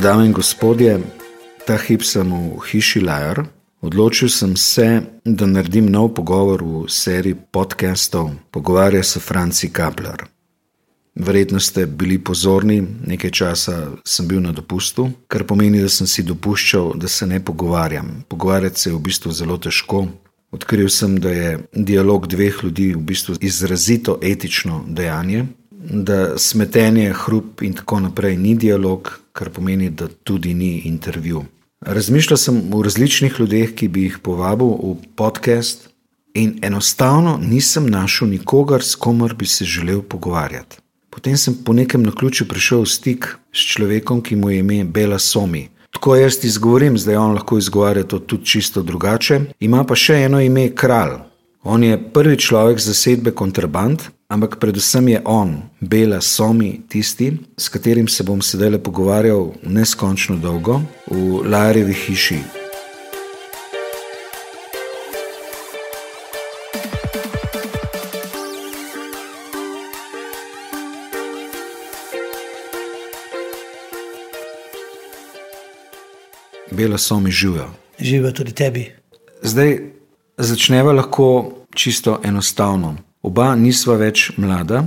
Dame in gospodje, ta hip sem v hiši Lajar. Odločil sem se, da naredim nov pogovor v seriji podcastov Pogovarja se Franci Kapler. Verjetno ste bili pozorni, nekaj časa sem bil na dopustu, kar pomeni, da sem si dopuščal, da se ne pogovarjam. Pogovarjati se je v bistvu zelo težko. Odkril sem, da je dialog dveh ljudi v bistvu izrazito etično dejanje, da smetenje, hrup in tako naprej ni dialog, kar pomeni, da tudi ni intervju. Razmišljal sem o različnih ljudeh, ki bi jih povabil v podcast, in enostavno nisem našel nikogar, s komer bi se želel pogovarjati. Potem sem po nekem naključju prišel v stik s človekom, ki mu je ime Bela Somi. Tako jaz izgovorim, zdaj on lahko izgovarja to tudi čisto drugače. Ima pa še eno ime Kralj. On je prvi človek zasedbe kontraband, ampak predvsem je on, Bela Somi, tisti, s katerim se bom sedaj pogovarjal neskončno dolgo v Larjevi hiši. Bela Somi živijo. Živijo tudi tebi. Zdaj začneva lahko čisto enostavno. Oba nisva več mlada,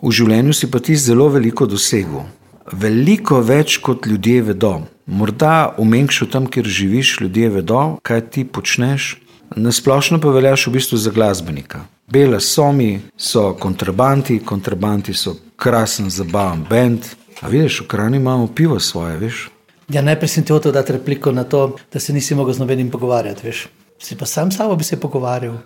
v življenju si pa ti zelo veliko dosegel. Veliko več kot ljudje vedo. Morda v menjšu tam, kjer živiš, ljudje vedo, kaj ti počneš. Na splošno pa veljaš v bistvu za glasbenika. Bela somi so kontrabanti, kontrabanti so krasen, zabaven bend. A vidiš, v krajni imamo pivo svoje, veš? Ja, najprej sem ti hotel dati repliko na to, da se nisi mogel z nobenim pogovarjati, veš. Si pa sam s sabo bi se pogovarjal.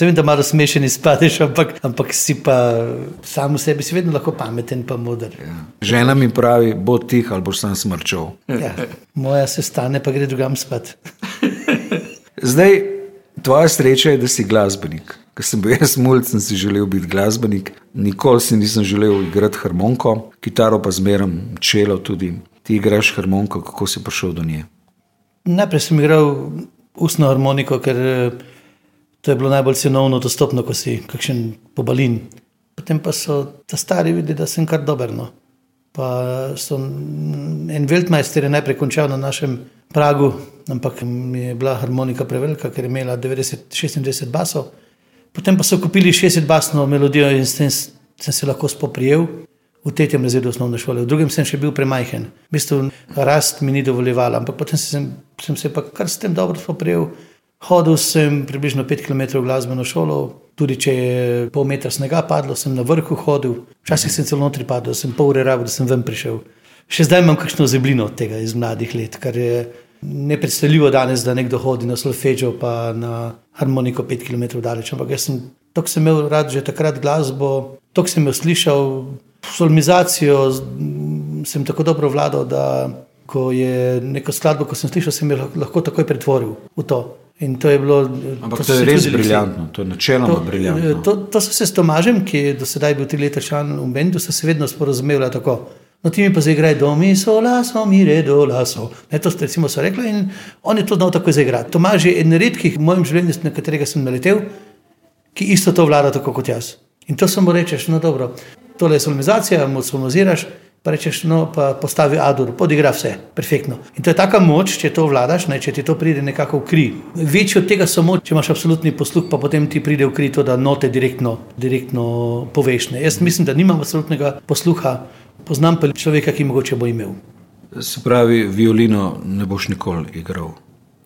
Vem, da malo smešen izpadeš, ampak, ampak si pa sam v sebi si vedno lahko pameten in moder. Ja. Žena mi pravi, bo tih ali boš sam smrčal. Ja. Moja se stane, pa gre drugam spat. Zdaj, tvoja sreča je, da si glasbenik. Ker sem bil jaz mulj, sem si želel biti glasbenik, nikoli si nisem želel igrati harmoniko, kitaro pa zmeram čelo tudi. Ti igraš harmoniko, kako si prišel do nje? Najprej sem igral ustno harmoniko, ker To je bilo najbolj cenovno dostopno, ko si kakšen pobalin. Potem pa so ta stari videli, da sem kar dober. No. Pa so en Veltmajster je najprej končal na našem pragu, ampak mi je bila harmonika prevelika, ker je imela 90, 26 basov. Potem pa so kupili 60 basno melodijo in s tem sem se lahko spoprijel. V tretjem razredu osnovne šole, v drugem sem še bil premajhen. V bistvu rast mi ni dovoljevala, ampak potem sem, sem se pa kar s tem dobro spoprijel. Hodil sem približno 5 km v glasbeno šolo, tudi če je pol metra snega padlo, sem na vrhu hodil, včasih sem celo notri padel, sem pol ure rabo, da sem ven prišel. Še zdaj imam kakšno zeblino od tega iz mladih let, kar je nepredstavljivo danes, da nekdo hodi na solfeđo pa na harmoniko 5 km daleč. Ampak jaz sem, tok sem imel rad že takrat glasbo, tok sem jo slišal, solmizacijo sem tako dobro vladal, da ko je neko skladbo, ko sem slišal, sem jo lahko takoj pretvoril v to. In to je bilo. Ampak to, to je res briljantno, to je načeloma briljantno. To, to so se s Tomažem, ki je do sedaj bil tri leta član v Bendu, so se vedno sporozumeli tako. No, ti mi pa zaigraj do mi, so laso, mi redo, laso. Ne, to ste recimo so rekli in on je to znal tako zaigrati. Tomaž je eden redkih v mojem življenju, na katerega sem naletel, ki isto to vlada tako kot jaz. In to samo rečeš, no dobro, tole je solmizacija, mu solmiziraš pa rečeš, no, pa postavi Adur, podigra vse, perfektno. In to je taka moč, če to vladaš, ne, če ti to pride nekako v kri. Večji od tega samo, če imaš absolutni posluh, pa potem ti pride v kri to, da note direktno, direktno poveš. Ne. Jaz mislim, da nimam absolutnega posluha, poznam pa človeka, ki mogoče bo imel. Se pravi, violino ne boš nikoli igral?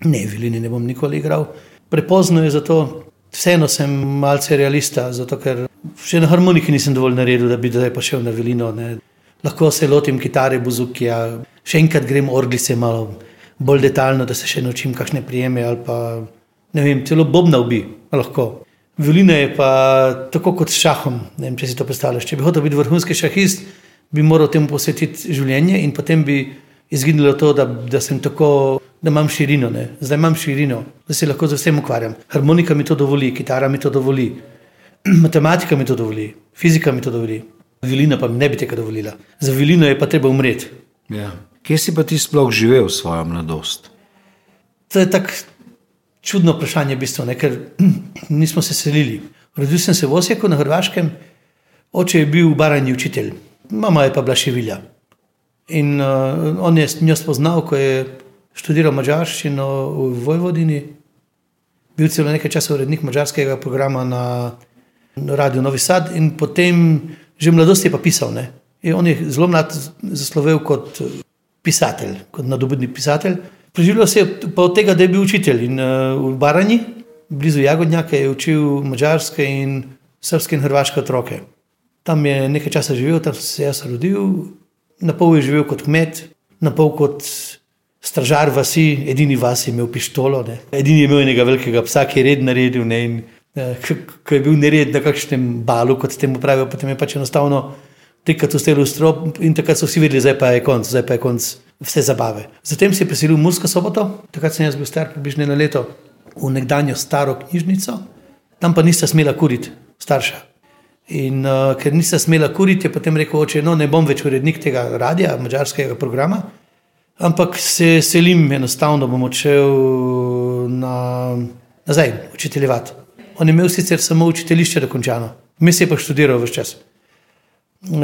Ne, violino ne bom nikoli igral. Prepozno je zato, vseeno sem malce realista, zato ker še na harmoniki nisem dovolj naredil, da bi zdaj pa šel na violino. Ne lahko se lotim kitare, buzukija, še enkrat grem orglice malo bolj detaljno, da se še naučim kakšne prijeme ali pa ne vem, celo bobna ubi, lahko. Violina je pa tako kot s šahom, ne vem, če si to predstavljaš. Če bi hotel biti vrhunski šahist, bi moral temu posvetiti življenje in potem bi izginilo to, da, da sem tako, da imam širino, ne. zdaj imam širino, da se lahko z vsem ukvarjam. Harmonika mi to dovoli, kitara mi to dovoli, matematika mi to dovoli, fizika mi to dovoli. Vilina pa ne bi tega dovolila. Za vilino je pa treba umreti. Ja. Kje si pa ti sploh živel svojo mladost? To je tako čudno vprašanje, v bistvu, ne, ker nismo se selili. Rodil sem se v Osijeku na Hrvaškem, oče je bil barani učitelj, mama je pa bila še vilja. In uh, on je njo spoznal, ko je študiral mačarščino v Vojvodini, bil celo nekaj časa urednik mačarskega programa na, na Radio Novi Sad in potem že v mladosti je pa pisal. Ne? On je zelo mlad zaslovel kot pisatelj, kot nadobudni pisatelj. Preživljal se je pa od tega, da je bil učitelj in uh, v Baranji, blizu Jagodnjaka, je učil mačarske in srpske in hrvaške otroke. Tam je nekaj časa živel, tam se je jaz rodil, na pol je živel kot kmet, na pol kot stražar vasi, edini vas je imel pištolo, ne. edini je imel enega velikega psa, ki je red naredil. Ne, in, eh, ko je bil nered na kakšnem balu, kot ste mu pravili, potem je pač enostavno trikrat v strop in takrat so vsi videli, zdaj pa je konc, zdaj pa je konc vse zabave. Zatem se je preselil v Mursko soboto, takrat sem jaz bil star približno eno leto v nekdanjo staro knjižnico, tam pa nista smela kuriti, starša. In uh, ker nista smela kuriti, je potem rekel, oče, no, ne bom več urednik tega radia, mačarskega programa, ampak se selim, enostavno bom odšel na, nazaj, učiteljevati. On je imel sicer samo učiteljišče dokončano, mi se je pa študiral vse čas.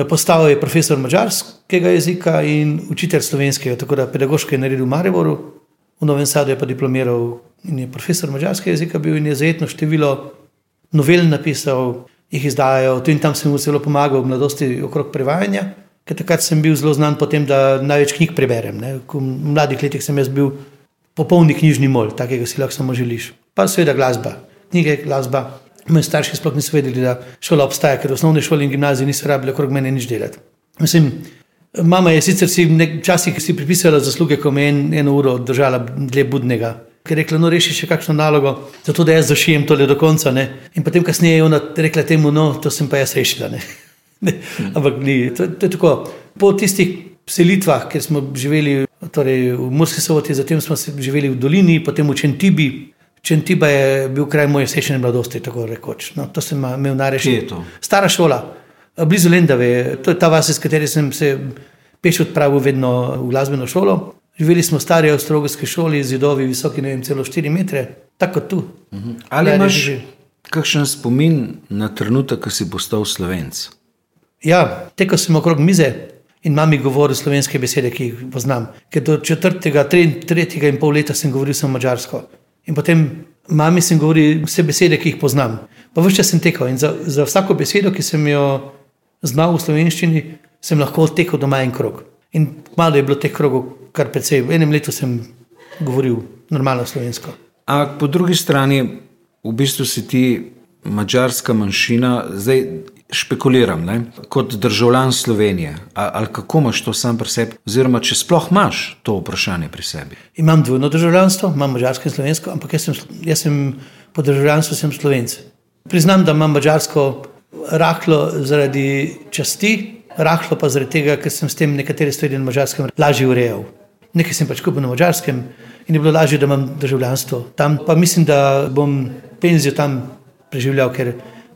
Postal je profesor mačarskega jezika in učitelj slovenskega, tako da pedagoško je naredil v Mariboru, v Novem Sadu je pa diplomiral in je profesor mačarskega jezika bil in je zajetno število novel napisal jih izdajajo. Tu in tam sem mu zelo pomagal v mladosti okrog prevajanja, ker takrat sem bil zelo znan po tem, da največ knjig preberem. Ne. V mladih letih sem jaz bil popolni knjižni mol, takega si lahko samo želiš. Pa seveda glasba, knjige, glasba. Moji starši sploh niso vedeli, da šola obstaja, ker v osnovni šoli in gimnaziji niso rabili okrog mene nič delati. Mislim, mama je sicer si včasih si pripisala zasluge, ko me je en, eno uro držala dlje budnega ker je rekla, no, reši še kakšno nalogo, zato da jaz zašijem tole do konca. Ne? In potem kasneje je ona rekla temu, no, to sem pa jaz rešila. Ne? Ne? Ampak ni, to, to je tako. Po tistih selitvah, kjer smo živeli torej v Murski soboti, zatem smo živeli v Dolini, potem v Čentibi. Čentiba je bil kraj moje sečne mladosti, tako rekoč. No, to sem imel najrešiti. Stara šola, blizu Lendave, to je ta vas, iz katere sem se peš odpravil vedno v glasbeno šolo. Živeli smo v stari avstralski šoli, zidovi visoki, ne vem, celo 4 metre, tako tu. Uh -huh. Ali imaš že kakšen spomin na trenutek, ko si postal slovenc? Ja, tekel sem okrog mize in mami govoril slovenske besede, ki jih poznam. Ker do četrtega, tretjega in pol leta sem govoril samo mačarsko. In potem mami sem govoril vse besede, ki jih poznam. Pa vse čas sem tekel in za, za vsako besedo, ki sem jo znal v slovenščini, sem lahko tekel doma en krog. In malo je bilo teh krogov, kar precej. V enem letu sem govoril normalno slovensko. A po drugi strani, v bistvu si ti mačarska manjšina, zdaj špekuliram, ne? kot državljan Slovenije. Ali kako imaš to sam pri sebi, oziroma če sploh imaš to vprašanje pri sebi? Imam dvojno državljanstvo, imam mačarsko in slovensko, ampak jaz sem, jaz sem po državljanstvu sem slovenc. Priznam, da imam mačarsko rahlo zaradi časti, rahlo pa zaradi tega, ker sem s tem nekatere stvari na mačarskem lažje urejal nekaj sem pač kupil na mačarskem in je bilo lažje, da imam državljanstvo. Tam pa mislim, da bom penzijo tam preživljal, ker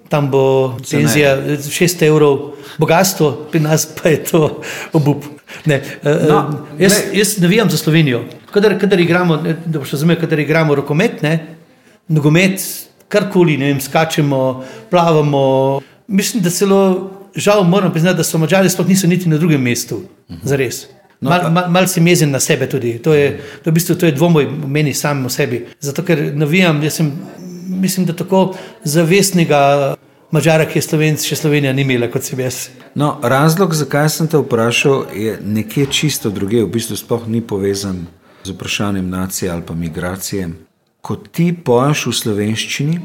tam bo penzija 600 evrov, bogatstvo, pri nas pa je to obup. Ne, eh, no, eh, jaz, jaz navijam za Slovenijo. Kadar, kadar igramo, da boš razumel, kadar igramo rokomet, ne, nogomet, karkoli, ne vem, skačemo, plavamo. Mislim, da celo žal moram priznati, da so mačari sploh niso niti na drugem mestu. Uh -huh. Zares. No, Malo mal, mal sem jezen na sebe tudi. To je, to v bistvu, to je dvomoj meni samem o sebi. Zato, ker navijam, jaz sem, mislim, da tako zavestnega mačara, ki je slovenc, še Slovenija ni imela kot sebi jaz. No, razlog, zakaj sem te vprašal, je nekje čisto druge, v bistvu sploh ni povezan z vprašanjem nacije ali pa migracije. Ko ti poješ v slovenščini,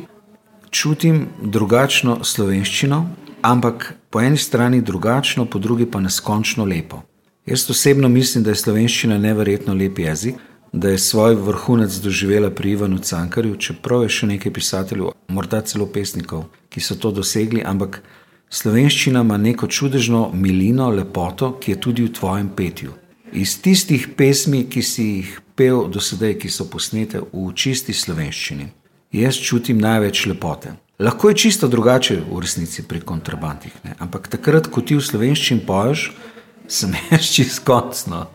čutim drugačno slovenščino, ampak po eni strani drugačno, po drugi pa neskončno lepo. Jaz osebno mislim, da je slovenščina neverjetno lep jezik, da je svoj vrhunec doživela pri Ivanu Cankarju, čeprav je še nekaj pisateljev, morda celo pesnikov, ki so to dosegli, ampak slovenščina ima neko čudežno milino, lepoto, ki je tudi v tvojem petju. Iz tistih pesmi, ki si jih pel do sedaj, ki so posnete v čisti slovenščini, jaz čutim največ lepote. Lahko je čisto drugače v resnici pri kontrabandih, ne? ampak takrat, ko ti v slovenščini poješ, sem jaz čist koncno.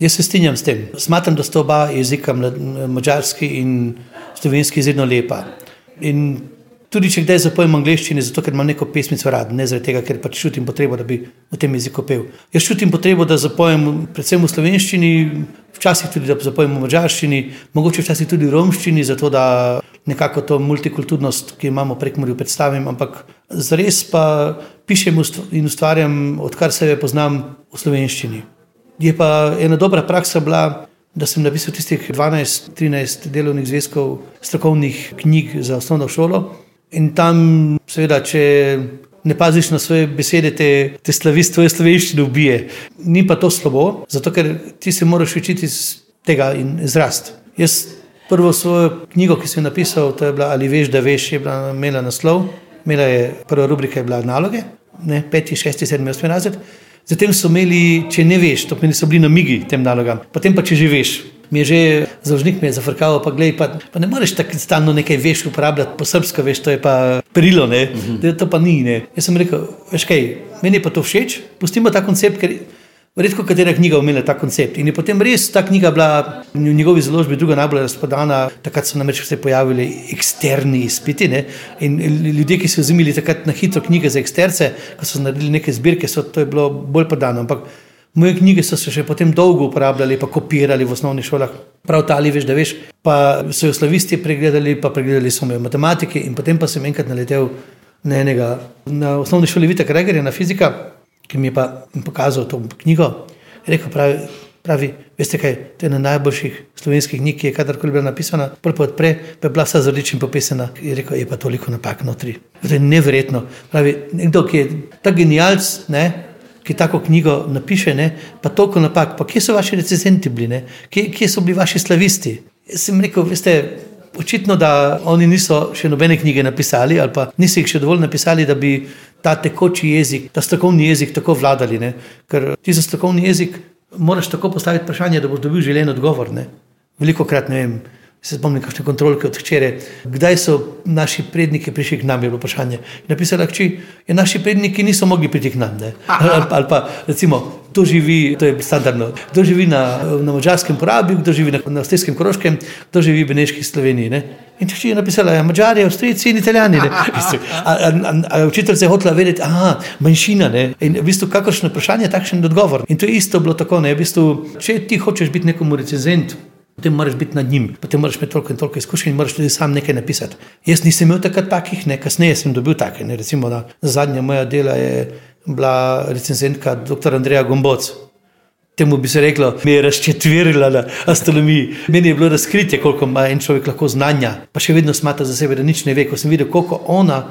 Jaz se strinjam s tem. Smatram, da sta oba jezika, mačarski in slovenski, izredno lepa. In Tudi če kdaj zapojem angliščini, zato ker imam neko pesmico rad, ne zaradi tega, ker pač čutim potrebo, da bi v tem jeziku pel. Jaz čutim potrebo, da zapojem predvsem v slovenščini, včasih tudi da zapojem v mačarščini, mogoče včasih tudi v romščini, zato da nekako to multikulturnost, ki jo imamo prek morja, predstavim. Ampak zares pa pišem in ustvarjam, odkar sebe poznam v slovenščini. Je pa ena dobra praksa bila da sem napisal tistih 12-13 delovnih zvezkov strokovnih knjig za osnovno šolo. In tam, seveda, če ne paziš na svoje besede, te, te slavist, tvoje slovenščine ubije. Ni pa to slabo, zato ker ti se moraš učiti iz tega in izrast. Jaz prvo svojo knjigo, ki sem napisal, to je bila Ali veš, da veš, je bila imela naslov, imela je prva rubrika, je bila naloge, ne, peti, šesti, sedmi, osmi razred. Zatem so imeli, če ne veš, to pomeni, so bili namigi tem nalogam. Potem pa, če že veš, mi je že založnik me je zafrkal, pa gledaj, pa, pa ne moreš tako stalno nekaj veš uporabljati po srpsko, veš, to je pa perilo, ne, uh -huh. da to pa ni, ne. Jaz sem rekel, veš kaj, meni je pa to všeč, pustimo ta koncept, ker Redko katera knjiga imela ta koncept. In je potem res ta knjiga bila v njegovi založbi druga najbolj razprodana. Takrat so namreč se pojavili eksterni izpiti ne? in ljudje, ki so vzimili takrat na hitro knjige za eksterce, ko so naredili neke zbirke, so to je bilo bolj podano. Ampak moje knjige so se še potem dolgo uporabljali, pa kopirali v osnovnih šolah. Prav ta ali veš, da veš, pa so jo slavisti pregledali, pa pregledali so me v matematiki in potem pa sem enkrat naletel na enega na osnovni šoli Vita Kregerja, na fizika ki mi je pa pokazal to knjigo. Rekel pravi, pravi, veste kaj, to je ena najboljših slovenskih knjig, ki je kadarkoli bila napisana. Prvo odpre, pa je bila vsa z rečem popisana. Je rekel, je pa toliko napak notri. To je neverjetno. Pravi, nekdo, ki je ta genialc, ne, ki tako knjigo napiše, ne, pa toliko napak, pa kje so vaši recenzenti bili, kje, kje so bili vaši slavisti. Jaz sem rekel, veste, očitno, da oni niso še nobene knjige napisali, ali pa niso jih še dovolj napisali, da bi ta tekoči jezik, ta strokovni jezik tako vladali. Ne? Ker ti za strokovni jezik moraš tako postaviti vprašanje, da boš dobil želen odgovor. Ne? Veliko krat ne vem. Se spomnim, kakšne kontrolke od včeraj, kdaj so naši predniki prišli k nam, je bilo vprašanje. Napisala je, da naši predniki niso mogli priti k nam. Ali, ali pa, recimo, kdo živi, to je standardno, kdo živi na, na mačarskem porabi, kdo živi na, na avstrijskem koroškem, kdo živi v Beneški Sloveniji. Ne? In če je napisala, ja, Mačari, Avstrijci in Italijani. Učitelj se je hotel vedeti, da je manjšina. Ne? In v bistvu, kakršno vprašanje, takšen odgovor. In to je isto bilo tako. V bistvu, če ti hočeš biti nekomu recenzentu, potem moraš biti nad njim, potem moraš imeti toliko in toliko izkušenj in moraš tudi sam nekaj napisati. Jaz nisem imel takrat takih, ne, kasneje sem dobil take. Ne, recimo, na zadnja moja dela je bila recenzentka dr. Andreja Gomboc. Temu bi se reklo, mi je razčetvirila na astronomiji. Meni je bilo razkritje, koliko ima en človek lahko znanja, pa še vedno smatra za sebe, da nič ne ve. Ko sem videl, koliko ona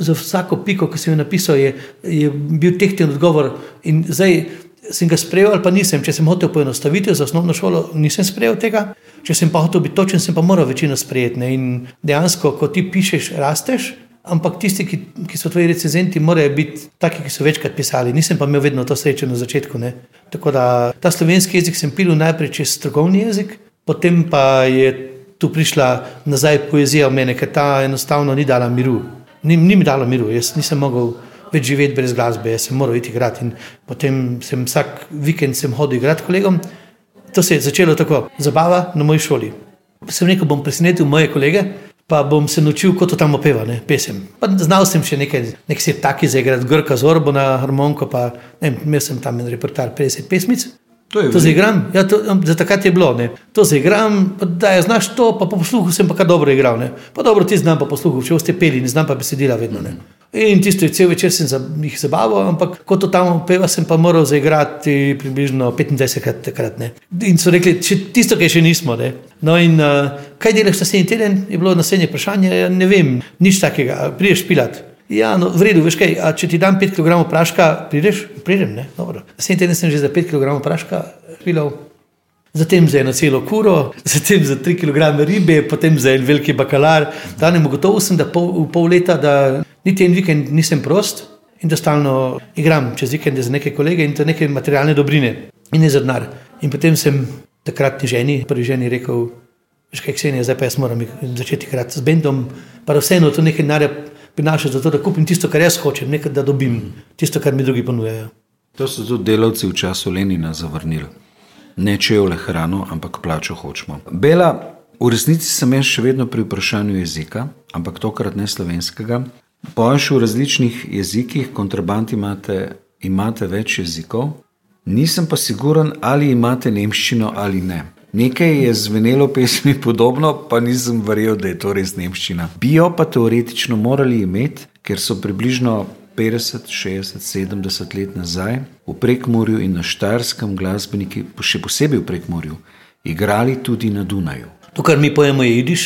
za vsako piko, ki sem jo napisal, je, je bil tehten odgovor. In zdaj sem ga sprejel ali pa nisem. Če sem hotel poenostaviti za osnovno šolo, nisem sprejel tega. Če sem pa hotel biti točen, sem pa moral večino sprejeti. Ne? In dejansko, ko ti pišeš, rasteš. Ampak tisti, ki, ki so tvoji recenzenti, morajo biti taki, ki so večkrat pisali. Nisem pa imel vedno to srečo na začetku. Ne? Tako da ta slovenski jezik sem pil najprej čez strokovni jezik, potem pa je tu prišla nazaj poezija v mene, ker ta enostavno ni dala miru. Ni, ni mi dala miru, jaz nisem mogel več živeti brez glasbe, jaz sem moral iti igrati. In potem sem vsak vikend sem hodil igrati kolegom. To se je začelo tako, zabava na moji šoli. Sem rekel, bom presenetil moje kolege, pa bom se naučil, kot tam opeva, ne, pesem. Pa znal sem še nekaj, nekaj si taki za igrati, grka z orbo na harmoniko, pa ne, imel sem tam en repertar 50 pesmic. To, to zaigram, ja, to, za takrat je bilo. Ne. To zaigram, da je znaš to, pa po posluhu sem pa kar dobro igral. Ne. Pa dobro ti znam po posluhu, če ste peli, ne znam pa besedila vedno. Ne. In tisto je cel večer sem za jih zabaval, ampak ko to tam peva, sem pa moral zaigrati približno 25 krat. Takrat, in so rekli, tisto, kar še nismo. Ne. No, in uh, kaj delaš naslednji teden, je bilo naslednje vprašanje. Ja, ne vem, nič takega, prideš pilat. Ja, no, v redu, veš kaj, če ti dam 5 kg praška, prideš, pridem, ne, dobro. Naslednji teden sem že za 5 kg praška pilal zatem za eno celo kuro, zatem za tri kg ribe, potem za en veliki bakalar. Danes ugotovil sem, da pol, pol leta, da niti en vikend nisem prost in da stalno igram čez vikende za neke kolege in to neke materialne dobrine in ne za denar. In potem sem takratni ženi, prvi ženi rekel, veš kaj, Ksenija, zdaj pa jaz moram začeti igrati z bendom, pa vseeno to nekaj denarja prinaša za to, da kupim tisto, kar jaz hočem, nekaj, da dobim tisto, kar mi drugi ponujajo. To so tudi delavci v času Lenina zavrnili ne čevlje hrano, ampak plačo hočemo. Bela, V resnici sem jaz še vedno pri vprašanju jezika, ampak tokrat ne slovenskega. Poješ v različnih jezikih, kontraband imate, imate več jezikov, nisem pa siguren, ali imate nemščino ali ne. Nekaj je zvenelo pesmi podobno, pa nisem verjel, da je to res nemščina. Bi jo pa teoretično morali imeti, ker so približno 50, 60, 70 let nazaj v Prekmorju in na Štajerskem glasbeniki, še posebej v Prekmorju, igrali tudi na Dunaju. To, kar mi pojemo, je jidiš.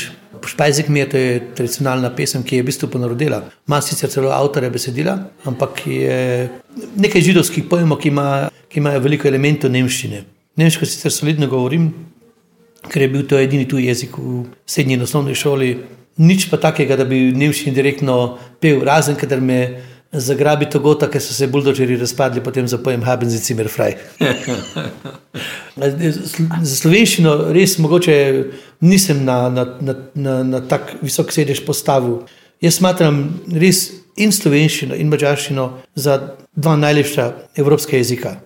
Špajzik mi je to je tradicionalna pesem, ki je v bistvu ponarodila. Ma sicer celo avtorja besedila, ampak je nekaj židovskih pojmov, ki, ima, ki imajo veliko elementov nemščine. Nemško sicer solidno govorim, ker je bil to edini tuji jezik v srednji in osnovni šoli. Nič pa takega, da bi nemščini direktno pel, razen kadar me zagrabi to gota, ker so se buldožeri razpadli, potem zapojem Haben za Cimer Fraj. za slovenščino res mogoče nisem na, na, na, na, na tak visok sedež postavil. Jaz smatram res in slovenščino in mačarščino za dva najlepša evropska jezika.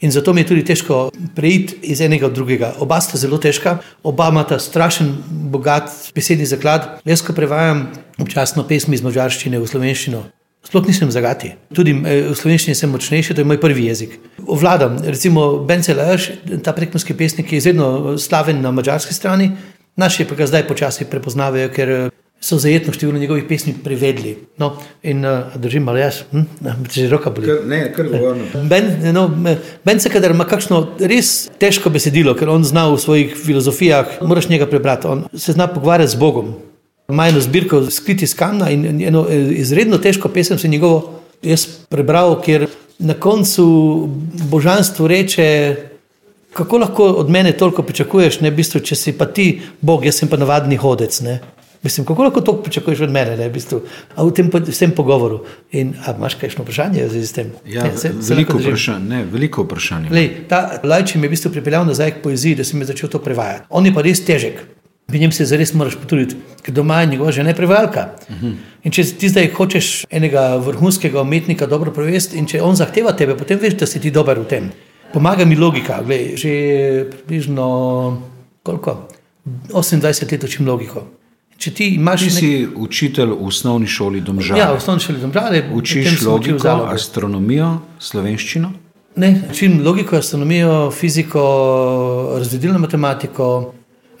In zato mi je tudi težko preiti iz enega v drugega. Oba sta zelo težka, oba imata strašen, bogat besedni zaklad. Jaz, ko prevajam občasno pesmi iz mačarščine v slovenščino, sploh nisem zagati. Tudi eh, v slovenščini sem močnejši, to je moj prvi jezik. Vladam, recimo Bence Laž, ta prekmorski pesnik je izredno slaven na mačarski strani, naši pa ga zdaj počasi prepoznavajo, ker so zajetno število njegovih pesmi prevedli. No, in uh, držim ali jaz, hm? če že roka boli. Ne, kar govorim. Ben, no, ben se, kadar ima kakšno res težko besedilo, ker on zna v svojih filozofijah, moraš njega prebrati, on se zna pogovarjati z Bogom. Ima eno zbirko skriti iz kamna in eno eh, izredno težko pesem se njegovo jaz prebral, ker na koncu božanstvo reče, kako lahko od mene toliko pričakuješ, ne, v bistvu, če si pa ti Bog, jaz sem pa navadni hodec. Ne. Mislim, kako lahko to pričakuješ od mene, ne, v bistvu, v tem, tem pogovoru. In, a, imaš kakšno vprašanje z tem? Ja, ne, se, veliko, se vprašanje, ne, veliko vprašanje. Lej, ta lajči me je v bistvu pripeljal nazaj k poeziji, da sem začel to prevajati. On je pa res težek. Pri njem se zares moraš potruditi, ker doma je njegova žena prevajalka. Uh mhm. -huh. In če ti zdaj hočeš enega vrhunskega umetnika dobro prevesti, in če on zahteva tebe, potem veš, da si ti dober v tem. Pomaga mi logika. Glej, že približno koliko? 28 let učim logiko. Če ti imaš nek... si učitelj v osnovni šoli domžale, ja, v osnovni šoli domžale, učiš logiko, astronomijo, slovenščino? Ne, učim logiko, astronomijo, fiziko, razvedilno matematiko,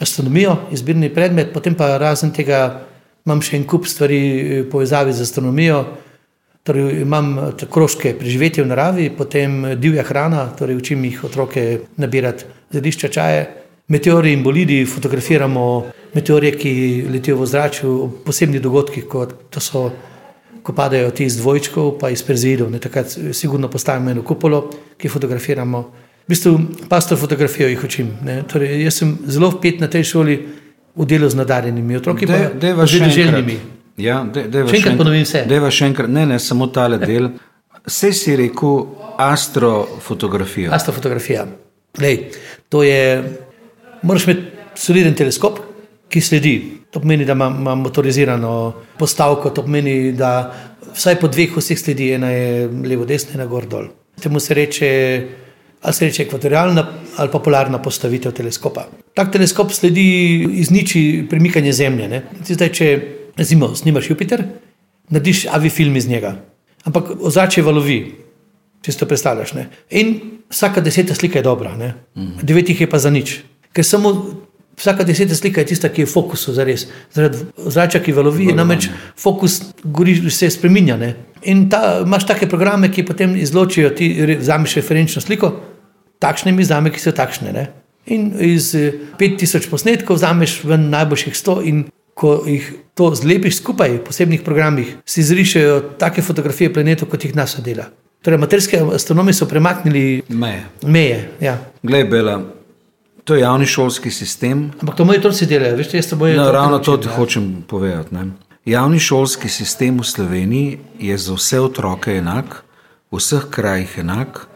astronomijo, izbirni predmet, potem pa razen tega imam še en kup stvari v povezavi z astronomijo. Torej, imam krožke preživetje v naravi, potem divja hrana, torej učim jih otroke nabirati zelišča čaje. Meteori in bolidi fotografiramo, meteorije, ki letijo v zraku, posebni dogodki, kot so, ko padajo ti iz dvojčkov, pa iz Perzidov. Takrat sigurno postavimo eno kupolo, ki fotografiramo. V bistvu pastor fotografijo jih učim. Torej, jaz sem zelo vpet na tej šoli v delu z nadarjenimi otroki, pa tudi željnimi. Ja, de, de še enkrat ponovim vse. Deva še enkrat, ne, ne, samo tale del. Vse si rekel astrofotografija. Astrofotografija. Lej, to je moraš imeti soliden teleskop, ki sledi. To pomeni, da ima, ima motorizirano postavko, to pomeni, da vsaj po dveh vseh sledi, ena je levo, desna, ena gor dol. Temu se reče, ali se reče ekvatorialna ali pa polarna postavitev teleskopa. Tak teleskop sledi izniči premikanje Zemlje. Zdaj, če recimo snimaš Jupiter, narediš avifilm iz njega, ampak ozračje valovi, če si to predstavljaš. Ne? In vsaka deseta slika je dobra, mhm. devet jih je pa za nič ker samo vsaka deseta slika je tista, ki je v fokusu za res. Zaradi zrača, ki valovi, namreč fokus gori, se spremenja. Ne? In ta, imaš take programe, ki potem izločijo, ti vzameš referenčno sliko, takšne mi zame, ki so takšne. Ne? In iz 5000 posnetkov vzameš v najboljših 100 in ko jih to zlepiš skupaj v posebnih programih, si zrišajo take fotografije planetov, kot jih NASA dela. Torej, amaterski astronomi so premaknili meje. meje ja. Glej, Bela, To je javni šolski sistem. Ampak to moji otroci delajo, veš, jaz to bojim. No, ravno to ti hočem povedati. Ne? Javni šolski sistem v Sloveniji je za vse otroke enak, v vseh krajih enak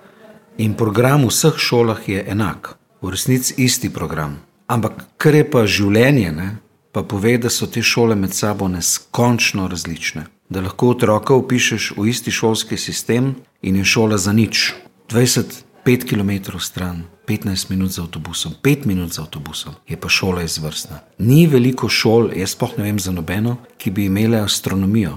in program v vseh šolah je enak, v resnici isti program. Ampak kar je pa življenje, ne? pa pove, da so te šole med sabo neskončno različne. Da lahko otroka upišeš v isti šolski sistem in je šola za nič. 20 5 km stran, 15 minut z avtobusom, 5 minut z avtobusom, je pa šola izvrstna. Ni veliko šol, jaz spoh ne vem za nobeno, ki bi imele astronomijo.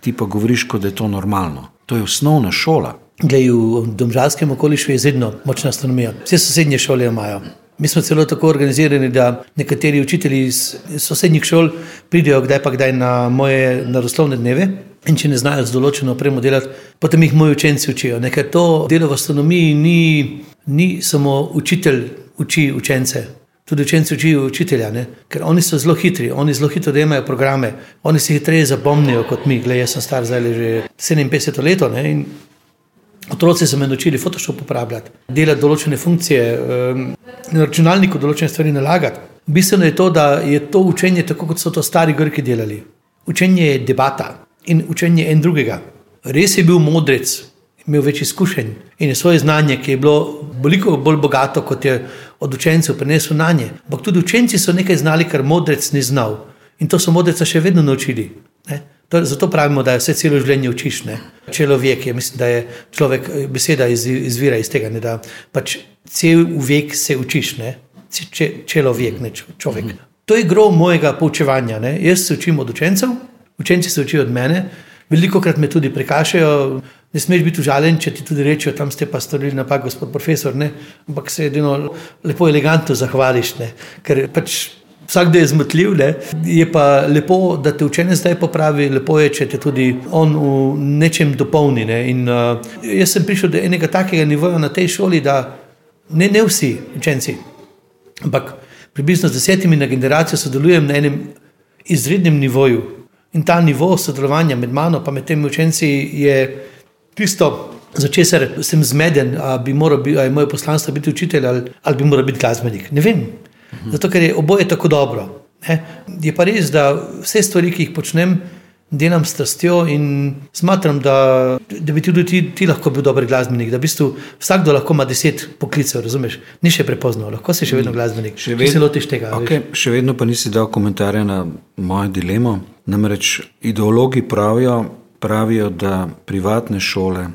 Ti pa govoriš, kot da je to normalno. To je osnovna šola. Glej, v domžalskem okolišu je izredno močna astronomija. Vse sosednje šole imajo. Mi smo celo tako organizirani, da nekateri učitelji iz sosednjih šol pridejo kdaj pa kdaj na moje naravoslovne dneve. In če ne znajo z določeno opremo delati, potem jih moji učenci učijo. Ne, ker to delo v astronomiji ni, ni samo učitelj uči učence, tudi učenci učijo učitelja, ne? ker oni so zelo hitri, oni zelo hitro dojemajo programe, oni se hitreje zapomnijo kot mi. Glej, jaz sem star zdaj že 57 let Otroci so me naučili Photoshop uporabljati, delati določene funkcije, na računalniku določene stvari nalagati. Bistveno je to, da je to učenje tako, kot so to stari Grki delali. Učenje je debata in učenje en drugega. Res je bil modrec, imel več izkušenj in je svoje znanje, ki je bilo veliko bolj bogato, kot je od učencev prenesel na nje. Ampak tudi učenci so nekaj znali, kar modrec ni znal. In to so modreca še vedno naučili. Ne? To, zato pravimo, da je vse celo življenje učiš. Ne? Človek je, mislim, da je človek, beseda iz, izvira iz tega, ne? da pač cel vek se učiš, če, človek, ne človek. Mm -hmm. To je gro mojega poučevanja. Ne? Jaz se učim od učencev, učenci se učijo od mene, veliko krat me tudi prekašajo. Ne smeš biti užaljen, če ti tudi rečejo, tam ste pa storili napak, gospod profesor. Ne? Ampak se edino lepo, elegantno zahvališ, ne? ker pač vsak je zmotljiv, ne? je pa lepo, da te učenec zdaj popravi, lepo je, če te tudi on v nečem dopolni. Ne? In, uh, jaz sem prišel do enega takega nivoja na tej šoli, da ne, ne vsi učenci, ampak približno z desetimi na generacijo sodelujem na enem izrednem nivoju. In ta nivo sodelovanja med mano in med temi učenci je tisto, za česar sem zmeden, ali bi moral biti, ali je moje poslanstvo biti učitelj ali, ali bi moral biti glasbenik. Ne vem. Zato, ker je oboje tako dobro. Ne? Je pa res, da vse stvari, ki jih počnem, delam s strastjo in smatram, da, da bi tudi ti, ti lahko bil dober glasbenik. Da v bistvu vsakdo lahko ima deset poklicev, razumeš? Ni še prepozno, lahko si še vedno glasbenik. Še vedno se lotiš tega. Okay, še vedno pa nisi dal komentarja na mojo dilemo. Namreč ideologi pravijo, pravijo, da privatne šole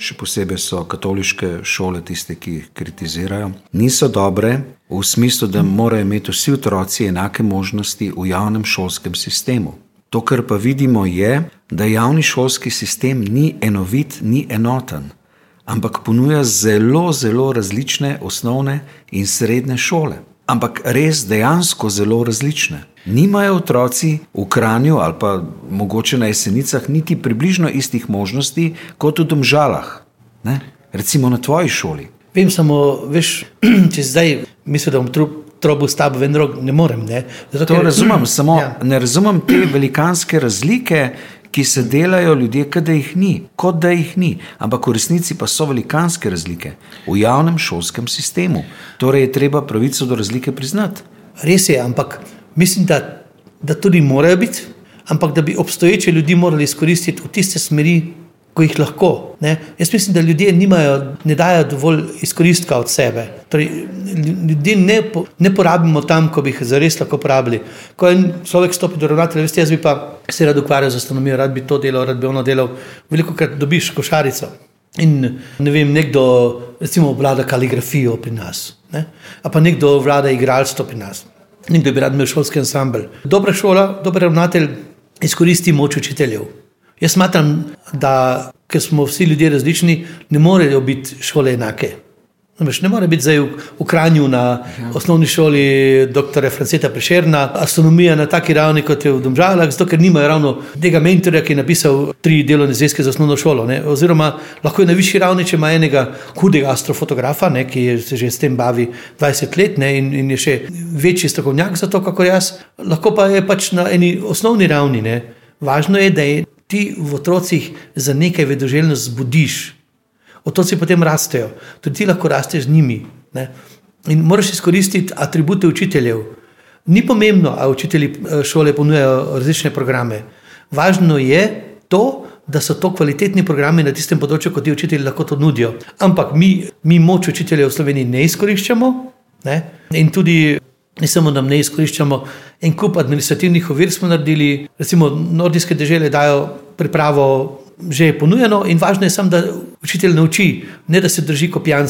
še posebej so katoliške šole tiste, ki jih kritizirajo, niso dobre v smislu, da morajo imeti vsi otroci enake možnosti v javnem šolskem sistemu. To, kar pa vidimo, je, da javni šolski sistem ni enovit, ni enoten, ampak ponuja zelo, zelo različne osnovne in srednje šole. Ampak res dejansko zelo različne. Nimajo otroci v Kranju ali pa mogoče na jesenicah niti približno istih možnosti kot v Domžalah, ne? recimo na tvoji šoli. Vem samo, veš, če zdaj mislim, da bom trobil s tabo, vendar ne morem. Ne? Zato, to ker, razumem, samo ja. ne razumem te velikanske razlike. Ki se delajo ljudje, kot da jih ni, kot da jih ni, ampak v resnici pa so velikanske razlike v javnem šolskem sistemu. Torej je treba pravico do razlike priznati. Res je, ampak mislim, da, da tudi morajo biti, ampak da bi obstoječe ljudi morali izkoristiti v tiste smeri, ko jih lahko. Ne? Jaz mislim, da ljudje nimajo, ne dajo dovolj izkoristka od sebe. Torej, ljudi ne, ne porabimo tam, ko bi jih zares lahko porabili. Ko en človek stopi do ravnatelja, veste, jaz bi pa se rad ukvarjal z astronomijo, rad bi to delal, rad bi ono delal. Veliko krat dobiš košarico. In ne vem, nekdo, recimo, vlada kaligrafijo pri nas, ne? pa nekdo vlada igralstvo pri nas nekdo bi rad imel šolski ansambl. Dobra šola, dober ravnatelj izkoristi moč učiteljev. Jaz smatram, da ker smo vsi ljudje različni, ne morejo biti šole enake. Ne more biti zdaj v, v Kranju na ja. osnovni šoli dr. Franceta Prešerna, astronomija na taki ravni kot je v Domžalah, zato ker nimajo ravno tega mentorja, ki je napisal tri delovne zvezke za osnovno šolo. Ne. Oziroma, lahko je na višji ravni, če ima enega hudega astrofotografa, ne, ki je, se že s tem bavi 20 let ne, in, in je še večji strokovnjak za to, kako jaz. Lahko pa je pač na eni osnovni ravni. Ne. Važno je, da je ti v otrocih za nekaj vedoželjnost zbudiš otroci potem rastejo, tudi ti lahko rasteš z njimi. Ne? In moraš izkoristiti atribute učiteljev. Ni pomembno, ali učitelji eh, šole ponujajo različne programe. Važno je to, da so to kvalitetni programi na tistem področju, kot ti učitelji lahko to nudijo. Ampak mi, mi moč učiteljev v Sloveniji ne izkoriščamo ne? in tudi. Ne samo, da ne izkoriščamo en kup administrativnih ovir, smo naredili, recimo, nordijske države dajo pripravo že ponujeno, in važno je samo, da učitelj nauči, ne da se drži kopijan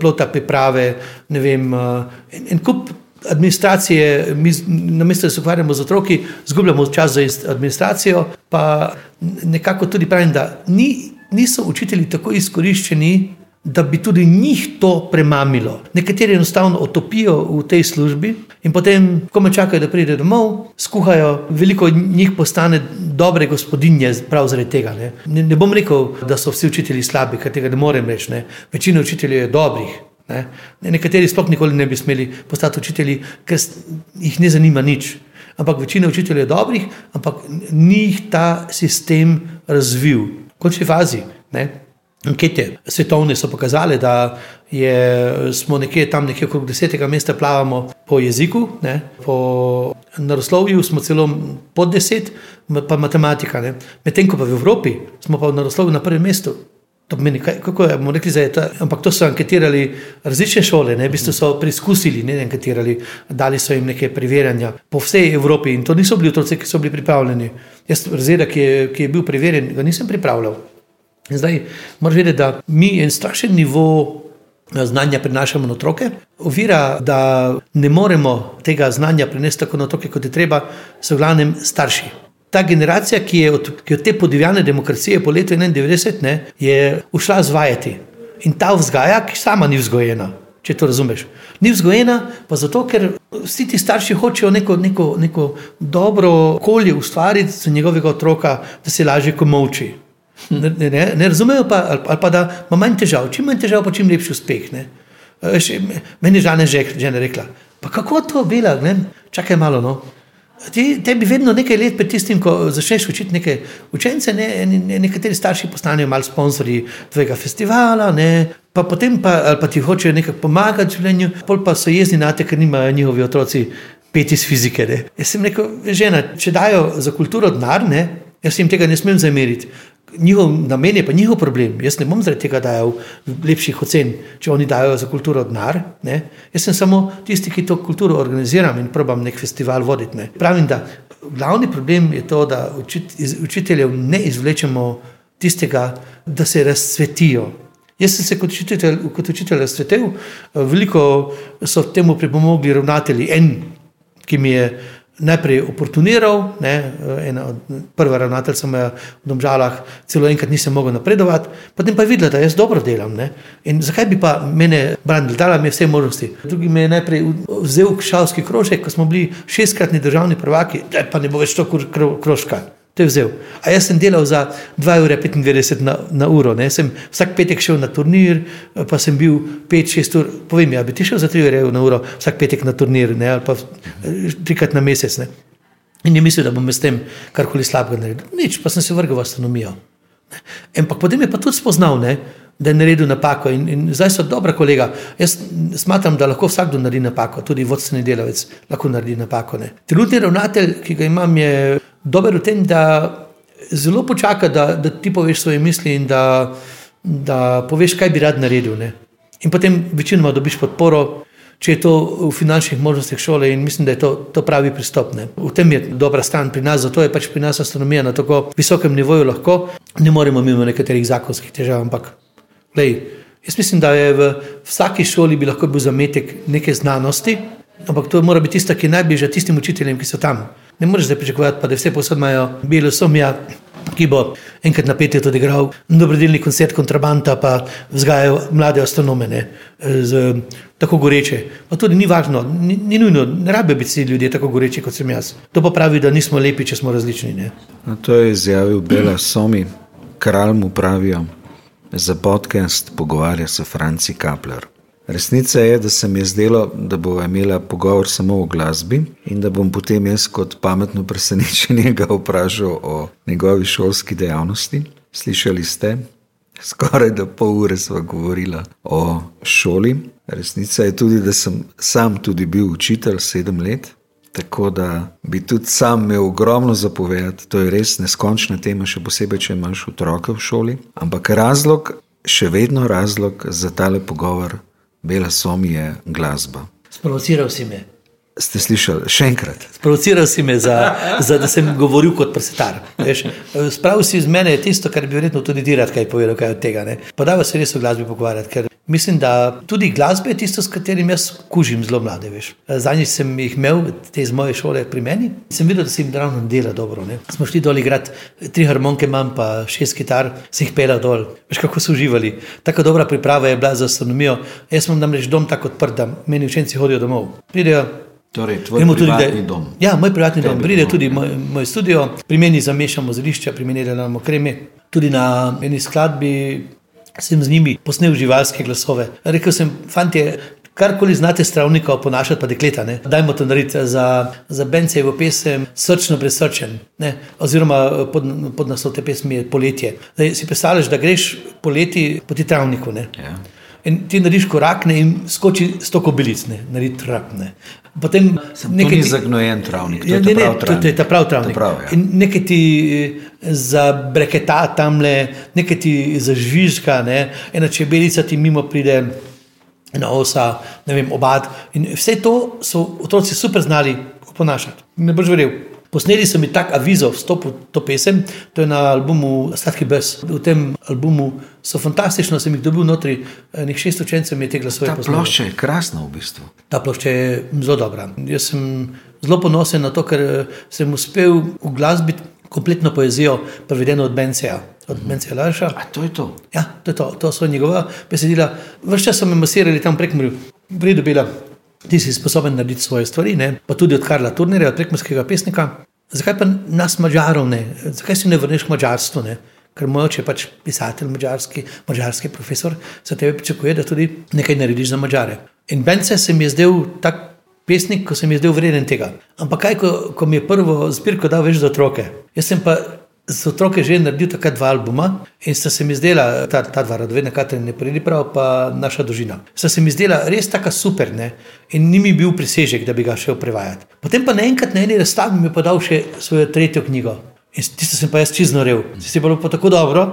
plota priprave, vem, en, en kup. Administracije, mi, namesto da se ukvarjamo z otroki, izgubljamo čas za administracijo. Pa nekako tudi pravim, da ni, niso učitelji tako izkoriščeni, da bi tudi njih to premamilo. Nekateri enostavno otopijo v tej službi in potem, ko me čakajo, da pride domov, skuhajo, veliko njih postane dobre gospodinje prav zaradi tega. Ne, ne, ne bom rekel, da so vsi učitelji slabi, ker tega ne morem reči. Ne. Večina učiteljev je dobrih. Ne. Nekateri sploh nikoli ne bi smeli postati učitelji, ker jih ne zanima nič. Ampak večina učiteljev je dobrih, ampak ni jih ta sistem razvil. V končni fazi. Ne. Ankete svetovne so pokazale, da je, smo nekje tam, nekje okrog desetega mesta, plavamo po jeziku, ne, po naroslovju smo celo pod deset, pa matematika. Medtem ko pa v Evropi smo pa v naroslovju na prvem mestu. To pomeni, kaj, kako je, bomo rekli, je to. Ampak to so anketirali različne šole, ne, v bistvu so preizkusili, ne anketirali, dali so jim neke preverjanja po vsej Evropi in to niso bili otroci, ki so bili pripravljeni. Jaz, razreda, ki je, ki je bil preverjen, ga nisem pripravljal. Zdaj, moraš vedeti, da mi en strašen nivo eh, znanja prenašamo na otroke. Ovira, da ne moremo tega znanja prenesti tako na otroke, kot je treba, so v glavnem starši. Ta generacija, ki je od, ki od te podivjane demokracije po letu 91, ne, je ušla zvajati. In ta vzgaja, ki sama ni vzgojena, če to razumeš. Ni vzgojena pa zato, ker vsi ti starši hočejo neko, neko, neko dobro okolje ustvariti za njegovega otroka, da se lažje komovči. Ne, ne, ne razumejo pa, ali, pa da ima manj težav, čim manj težav, pa čim lepši uspeh. Ne. Še, meni je žena že, že rekla, pa kako to bila, ne? čakaj malo. No. Ti, tebi vedno nekaj let pred tistim, ko začneš učiti neke učence, ne, ne, nekateri starši postanejo malo sponzorji tvojega festivala, ne, pa potem pa, pa ti hočejo nekaj pomagati v življenju, pol pa so jezni na te, ker nimajo njihovi otroci peti iz fizike. Ne. Jaz sem rekel, žena, če dajo za kulturo denar, jaz jim tega ne smem zameriti njihov namen je pa njihov problem. Jaz ne bom zaradi tega dajal lepših ocen, če oni dajo za kulturo denar. Jaz sem samo tisti, ki to kulturo organiziram in probam nek festival voditi. Ne. Pravim, da glavni problem je to, da iz učiteljev ne izvlečemo tistega, da se razcvetijo. Jaz sem se kot učitelj, kot učitelj razcvetil, veliko so temu pripomogli ravnatelji. En, ki mi je najprej oportuniral, ne, ena od prvih ravnateljev sem v Domžalah, celo enkrat nisem mogel napredovati, potem pa je videla, da jaz dobro delam. Ne. In zakaj bi pa mene branil, dala mi je vse možnosti. Drugi me je najprej vzel k šalski krožek, ko smo bili šestkratni državni prvaki, pa ne bo več to krožka. To je vzel. A jaz sem delal za 2,95 ur na, na uro. Sem vsak petek šel na turnir, pa sem bil 5-6 ur. Povem, ja, bi ti šel za 3 ure na uro, vsak petek na turnir, ne, ali pa trikrat na mesec. Ne. In ni mislil, da bom s tem karkoli slabega naredil. Nič, pa sem se vrgel v astronomijo. Ampak potem je pa tudi spoznal, ne, da je naredil napako. In, in zdaj so dobra kolega. Jaz smatram, da lahko vsakdo naredi napako, tudi vodstveni delavec lahko naredi napako. Ne. Trenutni ravnatelj, ki ga imam, je dober v tem, da zelo počaka, da, da ti poveš svoje misli in da, da poveš, kaj bi rad naredil. Ne. In potem večinoma dobiš podporo, če je to v finančnih možnostih šole in mislim, da je to, to pravi pristop. Ne. V tem je dobra stran pri nas, zato je pač pri nas astronomija na tako visokem nivoju lahko. Ne moremo mimo nekaterih zakonskih težav, ampak lej, jaz mislim, da je v vsaki šoli bi lahko bil zametek neke znanosti, ampak to mora biti tista, ki je najbližja tistim učiteljem, ki so tam. Ne moreš zdaj pričakovati, da vse posod imajo belo somja, ki bo enkrat na peti tudi igral dobrodelni koncert kontrabanta, pa vzgajajo mlade astronome, ne, z, tako goreče. Pa tudi ni važno, ni, ni nujno, ne rabijo biti vsi ljudje tako goreči kot sem jaz. To pa pravi, da nismo lepi, če smo različni. To je izjavil Bela Somi, kralj mu pravijo. Za podcast pogovarja se Franci Kapler. Resnica je, da se mi je zdelo, da bo imela pogovor samo o glasbi in da bom potem jaz kot pametno presenečenje ga vprašal o njegovi šolski dejavnosti. Slišali ste, skoraj da pol ure smo govorili o šoli. Resnica je tudi, da sem sam tudi bil učitelj sedem let. Tako da bi tudi sam imel ogromno zapovedati, to je res neskončna tema, še posebej, če imaš otroke v šoli. Ampak razlog, še vedno razlog za tale pogovor Bela som je glasba. Sprovociral si me. Ste slišali še enkrat? Sprovociral si me, za, za, da sem govoril kot presetar. Spravil si iz mene tisto, kar bi verjetno tudi ti rad kaj povedal, kaj od tega. Podava se res o glasbi pogovarjati, ker mislim, da tudi glasba je tisto, s katerim jaz kužim zelo mlade. Zadnji sem jih imel, te iz moje šole pri meni, sem videl, da se jim ravno dela dobro. Ne? Smo šli dol igrati, tri harmonike imam, pa šest kitar, se jih pela dol. Veš, kako so uživali. Tako dobra priprava je bila za astronomijo. Jaz sem namreč dom tako odprt, da meni učenci hodijo domov. Pridejo, Torej, tvoj privatni dom. Ja, moj privatni dom. Pride tudi moj, moj studio, pri meni zamešamo zelišča, pri meni delamo kreme. Tudi na eni skladbi sem z njimi posnel živalske glasove. Rekel sem, fanti, karkoli znate stravnika oponašati, pa dekleta, ne? dajmo to narediti za, za Bence v pesem Srčno presrčen, ne? oziroma pod, pod naslov te pesmi je Poletje. Zdaj, si predstavljaš, da greš poleti po ti travniku. Ja. In ti narediš korak ne, in skoči sto kobilic, ne, naredi trapne. Potem nekaj ti zagnojen travnik. Ja, ne, ne, to, to je ta prav travnik. Prav, ja. In nekaj ti eh, zabreketa tam le, nekaj ti zažvižga, ne, ena čebelica ti mimo pride, ena osa, ne vem, obad. In vse to so otroci super znali oponašati. Ne boš verjel. Posneli so mi tak avizo, vstop v to pesem, to je na albumu Sladki Bes. V tem albumu so fantastično, sem jih dobil notri, nekaj šest učencev mi je te glasove. Ta plošča je krasna v bistvu. Ta plošča je zelo dobra. Jaz sem zelo ponosen na to, ker sem uspel v glasbi kompletno poezijo prevedeno od Benceja. Od mm -hmm. Benceja Laša. A to je to? Ja, to je to. To so njegova besedila. Vrščas so me masirali tam prek mrju. Pridobila ti si sposoben narediti svoje stvari, ne? pa tudi od Karla Turnerja, od prekmorskega pesnika. Zakaj pa nas, mačarov, ne? Zakaj se ne vrneš k mačarstvu? Ne? Ker moj oče je pač pisatelj, mačarski, mačarski profesor, se tebe pričakuje, da tudi nekaj narediš za mačare. In Bence se mi je zdel tak pesnik, ko se mi je zdel vreden tega. Ampak kaj, ko, ko mi je prvo zbirko dal več za otroke? Jaz sem pa z otroke že naredil tako dva albuma in sta se mi zdela, ta, ta dva radoveda, Katarina ne predi prav, pa naša družina. Sta se mi zdela res tako super ne? in ni mi bil prisežek, da bi ga šel prevajati. Potem pa naenkrat na eni razstavi mi je podal še svojo tretjo knjigo. In tisto sem pa jaz čizno rev. Si bilo pa tako dobro,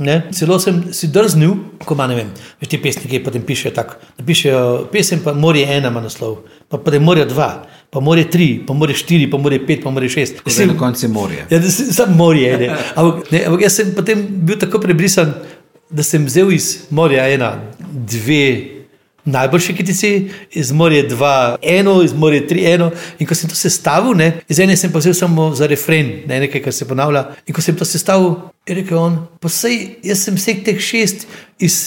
ne? celo sem si drznil, ko ima ne vem, veš ti pesniki potem pišejo tako, napišejo pesem, pa Morje ena ima naslov, pa je Morje dva pa more tri, pa more štiri, pa more pet, pa more šest. Vse na koncu je morje. Ja, samo morje. Ne. Ampak, ne, ampak jaz sem potem bil tako prebrisan, da sem vzel iz morja ena, dve. Najboljši kitici, iz morja dva, eno, iz morja tri, eno. In ko sem to sestavil, ne, iz ene sem pa vzel samo za refren, ne, nekaj, kar se ponavlja. In ko sem to sestavil, je rekel on, pa sej, jaz sem vseh teh šest iz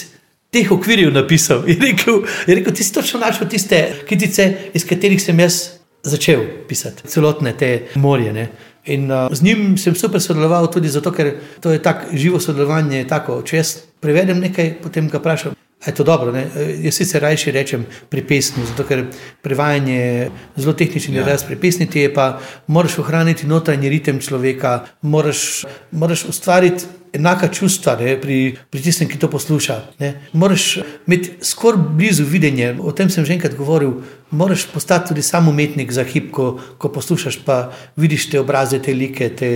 teh okvirjev napisal. Je rekel, je rekel ti si točno našel tiste kitice, iz katerih sem jaz začel pisati celotne te morje. In uh, z njim sem super sodeloval tudi zato, ker to je tako živo sodelovanje. Tako, če jaz prevedem nekaj, potem ga vprašam. Je to dobro? Ne? Jaz sicer rajši rečem pri pesmi, zato ker prevajanje je zelo tehnični, ja. res pri pesmi ti je pa, moraš ohraniti notranji ritem človeka, moraš, moraš ustvariti enaka čustva ne, pri, pri tistem, ki to posluša. Ne. Moraš imeti skoraj blizu videnje, o tem sem že enkrat govoril. Moraš postati tudi sam umetnik za hip, ko, ko poslušaš, pa vidiš te obraze, te like, te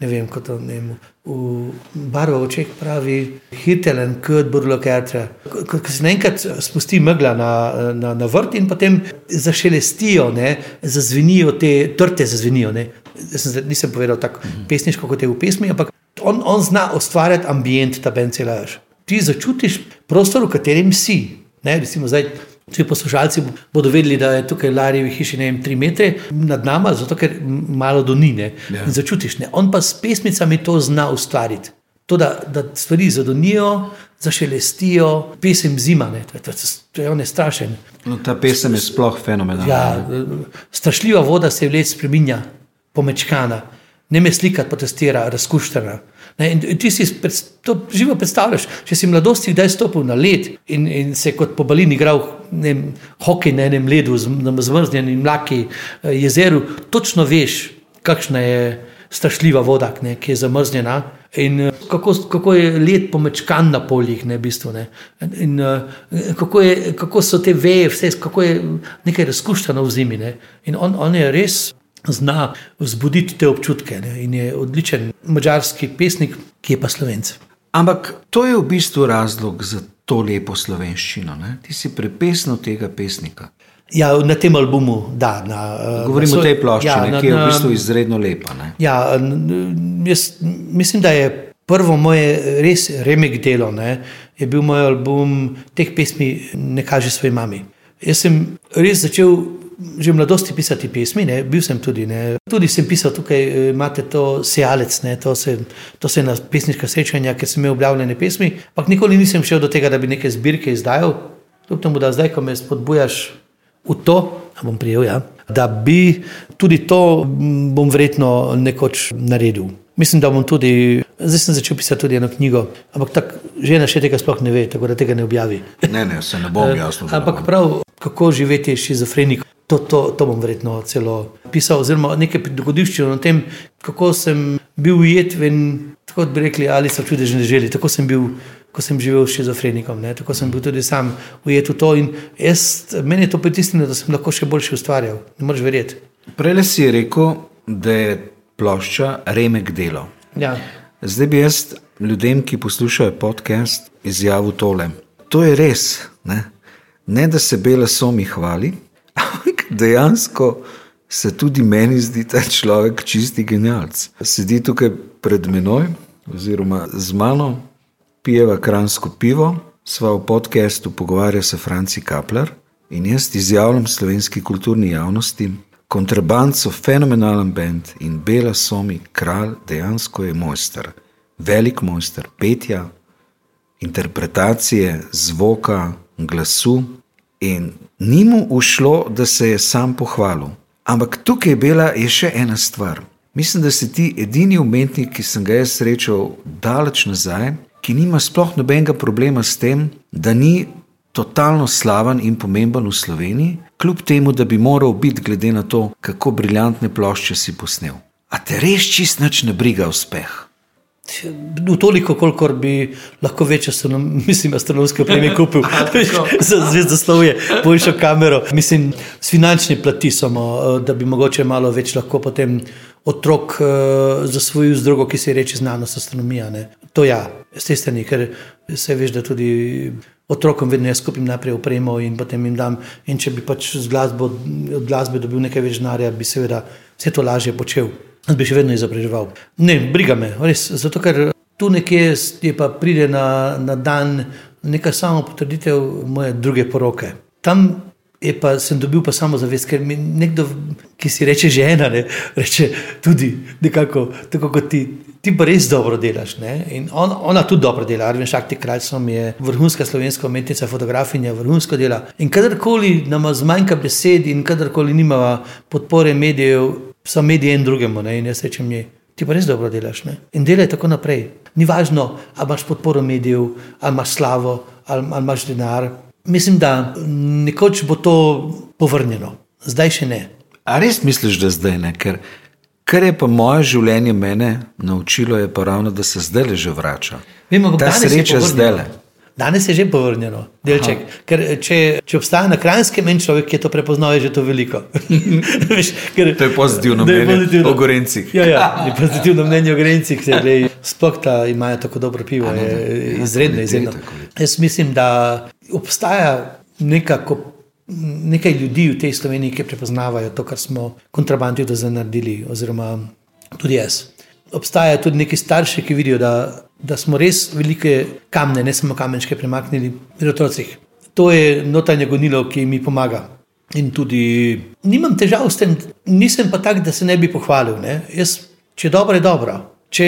ne vem, kot ne vem. V barvo očeh pravi hitelen, kot burlo kertra. Ko, ko se naenkrat spusti megla na, na, na vrt in potem zašelestijo, ne, zazvenijo te trte, zazvenijo. Ne. Jaz sem, nisem povedal tako pesniško, kot je v pesmi, ampak on, on zna ustvarjati ambient, ta bencelaž. Ti začutiš prostor, v katerem si. Ne, recimo, zdaj, če poslušalci bodo vedeli, da je tukaj Lari v hiši ne vem, tri metre nad nami, zato ker malo do nine. Ja. Začutiš, ne. on pa s pesmicami to zna ustvariti. To, da, da stvari zadonijo, zašelestijo, pesem zima, ne. to, to, to je ono strašen. No, ta pesem je sploh fenomenalna. Ja, strašljiva voda se v let spremenja, pomečkana ne me slikati, protestira, razkuščena. In, in ti si to živo predstavljaš. Če si mladosti kdaj stopil na led in, in se kot po balini igral ne, hokej na enem ledu, na zmrznjenem mlaki eh, jezeru, točno veš, kakšna je strašljiva voda, ne, ki je zamrznjena. In eh, kako, kako je led pomečkan na poljih, ne, bistvo, ne. In, uh, kako, je, kako so te veje, vse, kako je nekaj razkuščeno v zimi. Ne. In on, on je res zna vzbuditi te občutke ne? in je odličen mačarski pesnik, ki je pa slovenc. Ampak to je v bistvu razlog za to lepo slovenščino. Ne? Ti si prepesno tega pesnika. Ja, na tem albumu, da. Na, eh, Govorim na o tej plošči, ja, ne, na- ki je v bistvu izredno lepa. Ne? Ja, jaz mislim, da je prvo moje res remek delo, ne, je bil moj album teh pesmi Ne kaže svoji mami. Jaz sem res začel že v mladosti pisati pesmi, ne, bil sem tudi. Ne. Tudi sem pisal tukaj, eh, imate to sejalec, to, se, to se na pesniška srečanja, ker sem imel objavljene pesmi, ampak nikoli nisem šel do tega, da bi neke zbirke izdajal. Kljub temu, da zdaj, ko me spodbujaš v to, a bom prijel, ja, da bi tudi to m, bom verjetno nekoč naredil. Mislim, da bom tudi, zdaj sem začel pisati tudi eno knjigo, ampak tak, žena še tega sploh ne ve, tako da tega ne objavi. Ne, ne, se ne bom jasno. Eh, Ampak prav, kako živeti šizofrenik, to, to, to bom verjetno celo pisal, oziroma nekaj dogodivščin o tem, kako sem bil ujet v en, tako bi rekli, ali so čudežne želi, tako sem bil. Ko sem živel s šizofrenikom, ne? tako sem bil tudi sam ujet v to. In jaz, meni je to pritisnilo, da sem lahko še boljše ustvarjal. Ne moreš verjeti. Prej si rekel, da je plošča remek delo. Ja. Zdaj bi jaz ljudem, ki poslušajo podcast, izjavil tole. To je res. Ne, ne da se bela somi hvali, ampak dejansko se tudi meni zdi ta človek čisti genialc. Sedi tukaj pred menoj, oziroma z mano, pijeva kransko pivo, sva v podkastu pogovarja se Franci Kapler in jaz izjavljam slovenski kulturni javnosti. Kontraband so fenomenalen bend in Bela Somi, kralj, dejansko je mojster, velik mojster petja, interpretacije, zvoka, glasu. In ni mu ušlo, da se je sam pohvalil. Ampak tukaj je bila je še ena stvar. Mislim, da si ti edini umetnik, ki sem ga jaz srečal daleč nazaj, ki nima sploh nobenega problema s tem, da ni totalno slaven in pomemben v Sloveniji, kljub temu, da bi moral biti, glede na to, kako briljantne plošče si posnel. A te res čist nič ne briga uspeh. V toliko, kolikor bi lahko več astronom, mislim, astronomske opreme kupil za zvezdoslovje, boljšo kamero. Mislim, s finančne plati samo, eh, da bi mogoče malo več lahko potem otrok uh, zasvojil z drugo, ki se reče znanost, astronomija. Ne. To ja, s te strani, ker se veš, da tudi otrokom vedno jaz kupim najprej opremo in potem jim dam. In če bi pač glasbo, od glasbe dobil nekaj več denarja, bi seveda vse to lažje počel. Jaz bi še vedno izobraževal. Ne, briga me, res. Zato, ker tu nekje je pa pride na, na dan neka samo potrditev moje druge poroke. Tam je pa sem dobil pa samo zavest, ker mi nekdo, ki si reče žena, ne, reče tudi nekako, tako kot ti. Ti pa res dobro delaš. On, ona tudi dobro dela. Arvin Šakti Kralsom je vrhunska slovenska umetnica, fotografinja, vrhunsko dela. In kadarkoli nam zmanjka besed in kadarkoli nimamo podpore medijev, so mediji en drugemu. Ne? In jaz rečem, je, ti pa res dobro delaš. Ne? In delaj tako naprej. Ni važno, ali imaš podporo medijev, ali imaš slavo, ali, ali imaš denar. Mislim, da nekoč bo to povrnjeno, zdaj še ne. A res misliš, da zdaj ne? Ker, kar je pa moje življenje mene naučilo, je pa ravno, da se zdaj le že vrača. Vemo, Ta sreča zdaj le. Danes je že povrnjeno, delček. Ker če, če obstaja na krajskem en človek, ki je to prepoznal, je že to veliko. Veš, ker, To je pozitivno da je mnenje pozitivno. o Gorencih. Ja, ja, je pozitivno mnenje o Grencih, sploh da imajo tako dobro pivo, no, je ja, izredno, izredno. Jaz mislim, da obstaja nekako. Nekaj ljudi v tej Sloveniji, ki prepoznavajo to, kar smo kontrabandi do zdaj naredili, oziroma tudi jaz. Obstajajo tudi neki starši, ki vidijo, da, da smo res velike kamne, ne samo kamenčke, premaknili pri otrocih. To je notranje gonilo, ki mi pomaga. In tudi nimam težav s tem, nisem pa tak, da se ne bi pohvalil. Ne? Jaz, če je dobro, je dobro. Če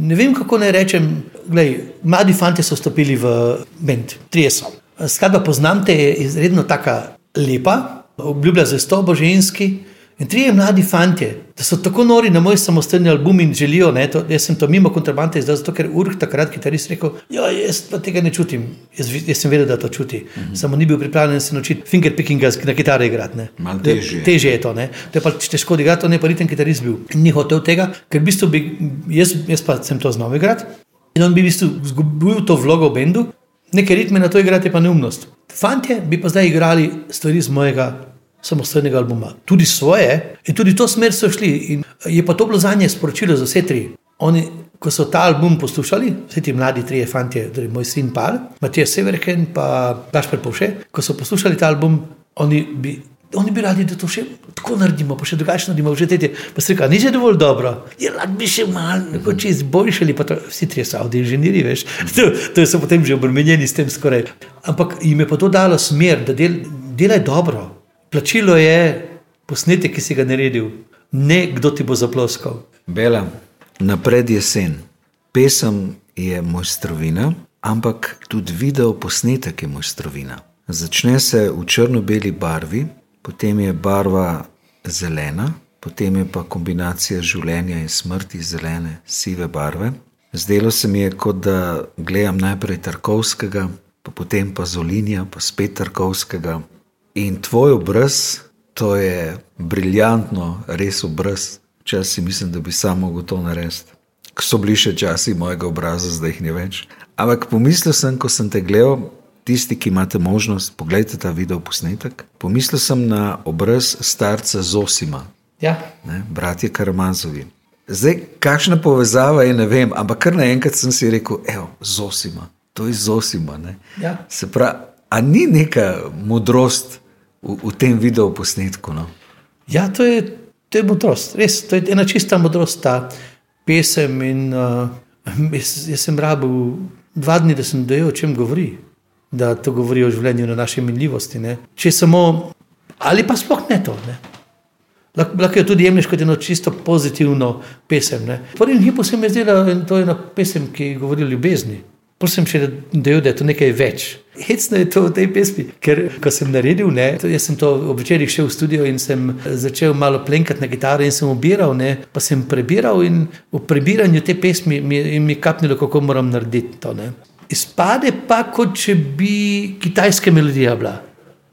ne vem, kako naj rečem, glej, mladi fanti so vstopili v bend, trije so. Skladba poznam te, je izredno tako lepa, obljublja zvestobo ženski. In trije mladi fanti, da so tako nori na moj samostojni album in želijo, ne, to, jaz sem to mimo kontrabande izdal, zato ker Urh takrat kitarist rekel, ja, jaz pa tega ne čutim. Jaz, jaz sem vedel, da to čuti, mm -hmm. samo ni bil pripravljen se naučiti fingerpickinga na kitare igrati. ne. Težje. Težje je to, ne. to je pač težko igrati, on je pa riten kitarist bil. Ni hotel tega, ker v bistvu bi, jaz, jaz pa sem to znal igrati. In on bi v bistvu izgubil to vlogo v bendu, neke ritme na to igrati je pa neumnost. Fantje bi pa zdaj igrali stvari iz mojega samostojnega albuma, tudi svoje, in tudi to smer so šli. In je pa to bilo za nje sporočilo za vse tri. Oni, ko so ta album poslušali, vsi ti mladi trije fantje, torej moj sin Pal, Matija Severken in Gašper Povše, ko so poslušali ta album, oni bi, oni bi radi, da to še tako naredimo, pa še drugače naredimo. Že tete, pa se reka, ni že dovolj dobro. Je lahko bi še malo, nekoč izboljšali, pa to, vsi tri so avdi inženirji, veš. To, to so potem že obremenjeni s tem skoraj. Ampak jim je pa to dalo smer, da del, delaj dobro. Plačilo je posnetek, ki si ga naredil, ne kdo ti bo zaploskal. Bela, napred jesen. Pesem je mojstrovina, ampak tudi video posnetek je mojstrovina. Začne se v črno-beli barvi, potem je barva zelena, potem je pa kombinacija življenja in smrti zelene, sive barve. Zdelo se mi je, kot da gledam najprej Tarkovskega, pa potem pa Zolinja, pa spet Tarkovskega. In tvoj obraz, to je briljantno, res obraz. Včasih mislim, da bi samo mogel to narediti so bili še časi mojega obraza, zdaj jih ne več. Ampak pomislil sem, ko sem te gledal, tisti, ki imate možnost, pogledajte ta video posnetek. Pomislil sem na obraz starca Zosima, Ja, ne, bratje Karamazovi. Zdaj, kakšna povezava je, ne vem, ampak kar naenkrat sem si rekel, evo, Zosima, to je Zosima. Ne. ja. Se pravi, a ni neka modrost v, v tem video posnetku? No? ja to, je, to je modrost, res, to je ena čista modrost, ta pesem. In, uh, jaz, jaz sem rabil dva dni, da sem dojel, o čem govori. Da to govori o življenju na naši minljivosti. Ne. Če samo, ali pa sploh ne to. Ne. Lahko lahko jo tudi jemliš kot eno čisto pozitivno pesem. Ne. V prvem hipu se mi je zdela, da to je ena pesem, ki govori o ljubezni. Prosim, še dojel, da je to nekaj več hecno je to v tej pesmi, ker ko sem naredil, ne, jaz sem to ob večerih šel v studio in sem začel malo plenkati na kitaro in sem obiral, ne, pa sem prebiral in v prebiranju te pesmi mi, mi je kapnilo, kako moram narediti to. Ne. Izpade pa, kot če bi kitajska melodija bila.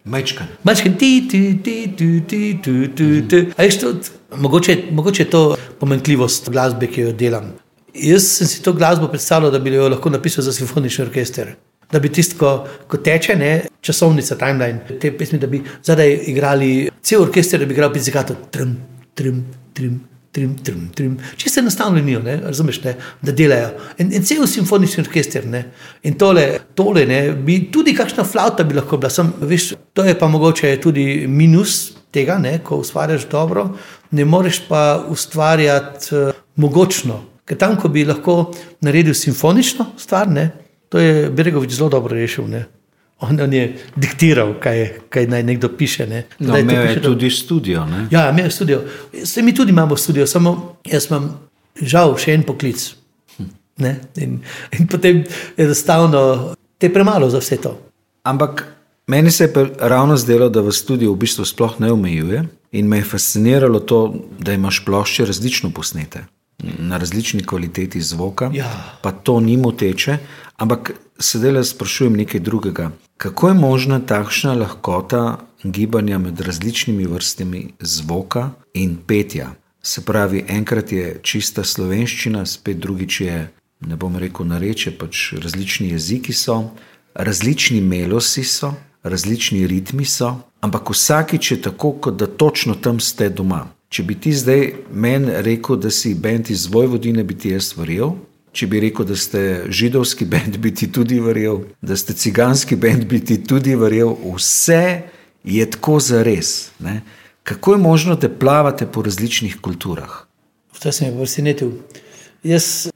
Majčkan. Majčkan, ti, ti, ti, ti, ti, ti, ti. ti. Ješ, to, mogoče, mogoče je to pomenkljivost glasbe, ki jo delam. Jaz sem si to glasbo predstavljal, da bi jo lahko napisal za simfonični orkester. Da bi tisto, ko, ko teče, ne, časovnica, timeline, te pesmi, da bi zadaj igrali cel orkester, da bi igral pizzicato. Trim, trim, trim. Trim, trim, trim. Čisto enostavno linijo, ne, razumeš, ne, da delajo. In, in cel simfonični orkester. Ne. In tole, tole ne, bi tudi kakšna flauta bi lahko bila. Sem, veš, to je pa mogoče tudi minus tega, ne, ko ustvarjaš dobro, ne moreš pa ustvarjati uh, mogočno. Ker tam, ko bi lahko naredil simfonično stvar, ne, to je Bregovič zelo dobro rešil. Ne. On, on je diktiral, kaj, kaj naj nekdo piše. Ne. No, Kdaj to imel je tudi studio. Ne? Ja, imel je studio. Se mi tudi imamo studio, samo jaz imam žal še en poklic. Ne? In, in potem enostavno te je premalo za vse to. Ampak meni se je ravno zdelo, da v studiu v bistvu sploh ne omejuje in me je fasciniralo to, da imaš plošče različno posnete. Na različni kvaliteti zvoka, Ja. pa to ni moteče, ampak sedaj le sprašujem nekaj drugega. Kako je možna takšna lahkota gibanja med različnimi vrstami zvoka in petja? Se pravi, enkrat je čista slovenščina, spet drugič je, ne bom rekel, nareče, pač različni jeziki so, različni melosi so, različni ritmi so, ampak vsakič je tako, kot da točno tam ste doma. Če bi ti zdaj meni rekel, da si bend iz Vojvodine, bi ti jaz verjel. Če bi rekel, da ste židovski bend, bi ti tudi verjel, da ste ciganski bend, bi ti tudi verjel. Vse je tako za res. Kako je možno, da plavate po različnih kulturah? Vse sem jih presenetil. Jaz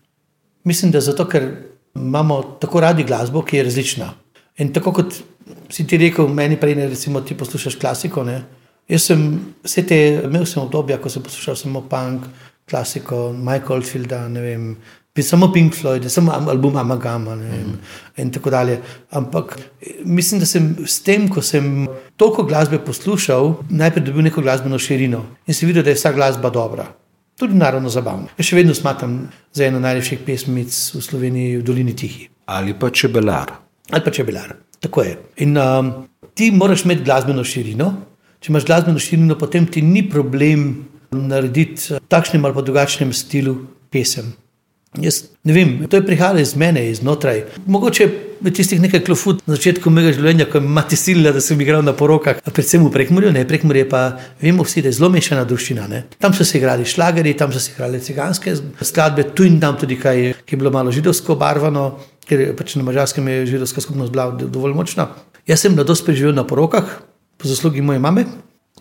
mislim, da zato, ker imamo tako radi glasbo, ki je različna. In tako kot si ti rekel, meni prej, ne, recimo, ti poslušaš klasiko. Ne? Jaz sem vse te, imel sem obdobja, ko sem poslušal samo punk, klasiko, Michael Oldfielda, ne vem. Samo Pink Floyd, samo am- album Amagama ne vem, in tako dalje. Ampak mislim, da sem s tem, ko sem toliko glasbe poslušal, najprej dobil neko glasbeno širino in si videl, da je vsa glasba dobra. Tudi naravno zabavno. Jaz še vedno smatram za eno najlepših pesmic v Sloveniji, v Dolini Tihi. Ali pa čebelar? Ali pa čebelar. Tako je. In um, ti moraš imeti glasbeno širino. Če imaš glasbeno širino, potem ti ni problem narediti v takšnem ali pa drugačnem stilu pesem. Jaz ne vem, to je prihajalo iz mene, iznotraj. Mogoče v tistih nekaj klofut na začetku mojega življenja, ko me mati silila, da sem igral na porokah, a predvsem v Prekmurju, ne Prekmurje pa vemo vsi, da je zelo mešana družščina. Ne? Tam so se igrali šlageri, tam so se igrali ciganske skladbe, tu in tam tudi kaj, ki je bilo malo židovsko obarvano, ker je pač na mačarskem je židovska skupnost bila do- dovolj močna. Jaz sem mladost preživel na porokah, po zaslugi moje mame,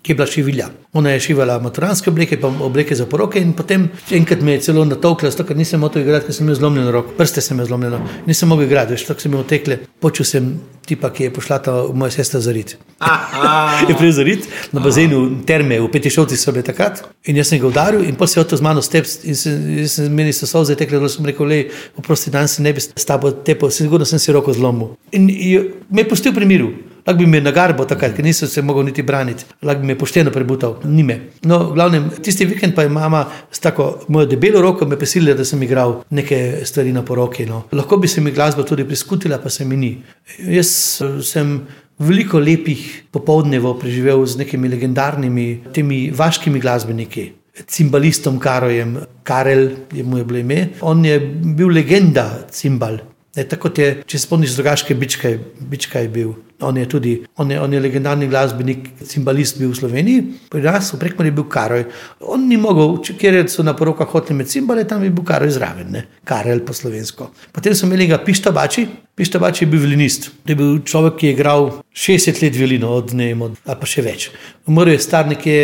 ki je bila šivilja. Ona je šivala maturanske obleke, pa obleke za poroke. In potem enkrat me je celo natolkla, zato ker nisem mogel igrati, ker sem imel zlomljeno roko, prste sem imel zlomljeno. Nisem mogel igrati, veš, tako sem imel tekle. Počul sem tipa, ki je pošla ta moja sestra zarit. je prej zarit na bazenu terme, v Petišovci so bile takrat. In jaz sem ga udaril in potem se je oto z mano step in se, se, meni so solze tekle, da sem rekel, le, oprosti, danes se ne bi s tabo tepel, sigurno sem si roko zlomil. In je, me je pustil pri miru. Lahko bi me nagarbo takrat, ker nisem se mogel niti braniti, lahko bi me pošteno prebutal, ni me. No, v glavnem, tisti vikend pa je mama s tako mojo debelo roko me pesilila, da sem igral neke stvari na poroki. No. Lahko bi se mi glasba tudi priskutila, pa se mi ni. Jaz sem veliko lepih popoldnevo preživel z nekimi legendarnimi, temi vaškimi glasbeniki. Cimbalistom Karojem, Karel je mu je bilo ime. On je bil legenda, cimbal. Ne, tako je, če spomniš, drugačke bička, bička je bil. On je tudi on je, on je legendarni glasbenik, cimbalist bil v Sloveniji, pri nas v Prekmori je bil Karoj. On ni mogel, ker so na porokah hoteli med cimbale, tam je bil Karoj zraven, ne? Karel po slovensko. Potem so imeli ga Pištabači, Pištabači je bil violinist. To je bil človek, ki je igral 60 let violino, od ne vem, ali pa še več. Umrl je star nekje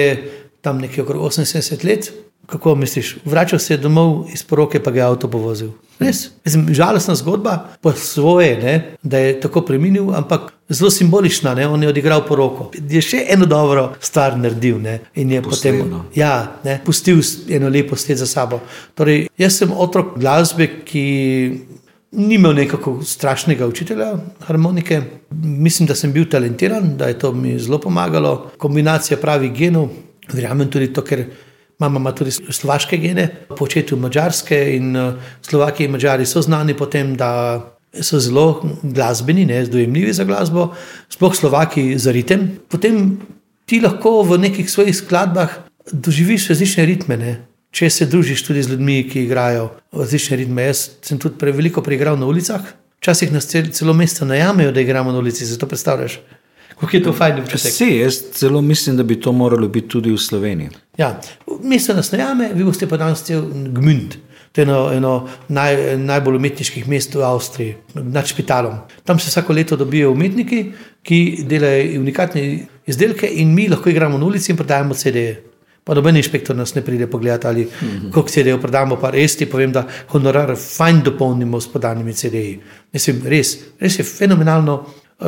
tam nekje okrog 80 let. Kako misliš, vračal se je domov iz poroke, pa ga je avto povozil. Res, Mislim, žalostna zgodba, po svoje, ne, da je tako preminil, ampak zelo simbolična. Ne, on je odigral poroko. Je še eno dobro stvar naredil ne, in je Posledno. potem ja, ne, pustil eno lepo sled za sabo. Torej, jaz sem otrok glasbe, ki ni imel nekako strašnega učitelja harmonike. Mislim, da sem bil talentiran, da je to mi zelo pomagalo. Kombinacija pravih genov, verjamem tudi to, ker. Mama ima tudi slovaške gene, po očetu mačarske in eh, Slovaki in Mačari so znani po tem, da so zelo glasbeni, ne zdojemljivi za glasbo, sploh Slovaki za ritem. Potem ti lahko v nekih svojih skladbah doživiš različne ritme. Ne? Če se družiš tudi z ljudmi, ki igrajo različne ritme. Jaz sem tudi preveliko preigral na ulicah, včasih nas celo mesta najamejo, da igramo na ulici, zato predstavljaš. Kako je to fajn občutek? Si, jaz celo mislim, da bi to moralo biti tudi v Sloveniji. Ja, mesto nas najame, vi boste pa danes cel Gmünd. To je eno, eno naj, najbolj umetniških mest v Avstriji, nad Špitalom. Tam se vsako leto dobijo umetniki, ki delajo unikatne izdelke, in mi lahko igramo na ulici in prodajamo CD-je. Pa noben inšpektor nas ne pride pogledati, ali mm -hmm. koliko CD-jev prodamo, pa res ti povem, da honorar fajn dopolnimo s podanimi CD-ji. Mislim, res, res je fenomenalno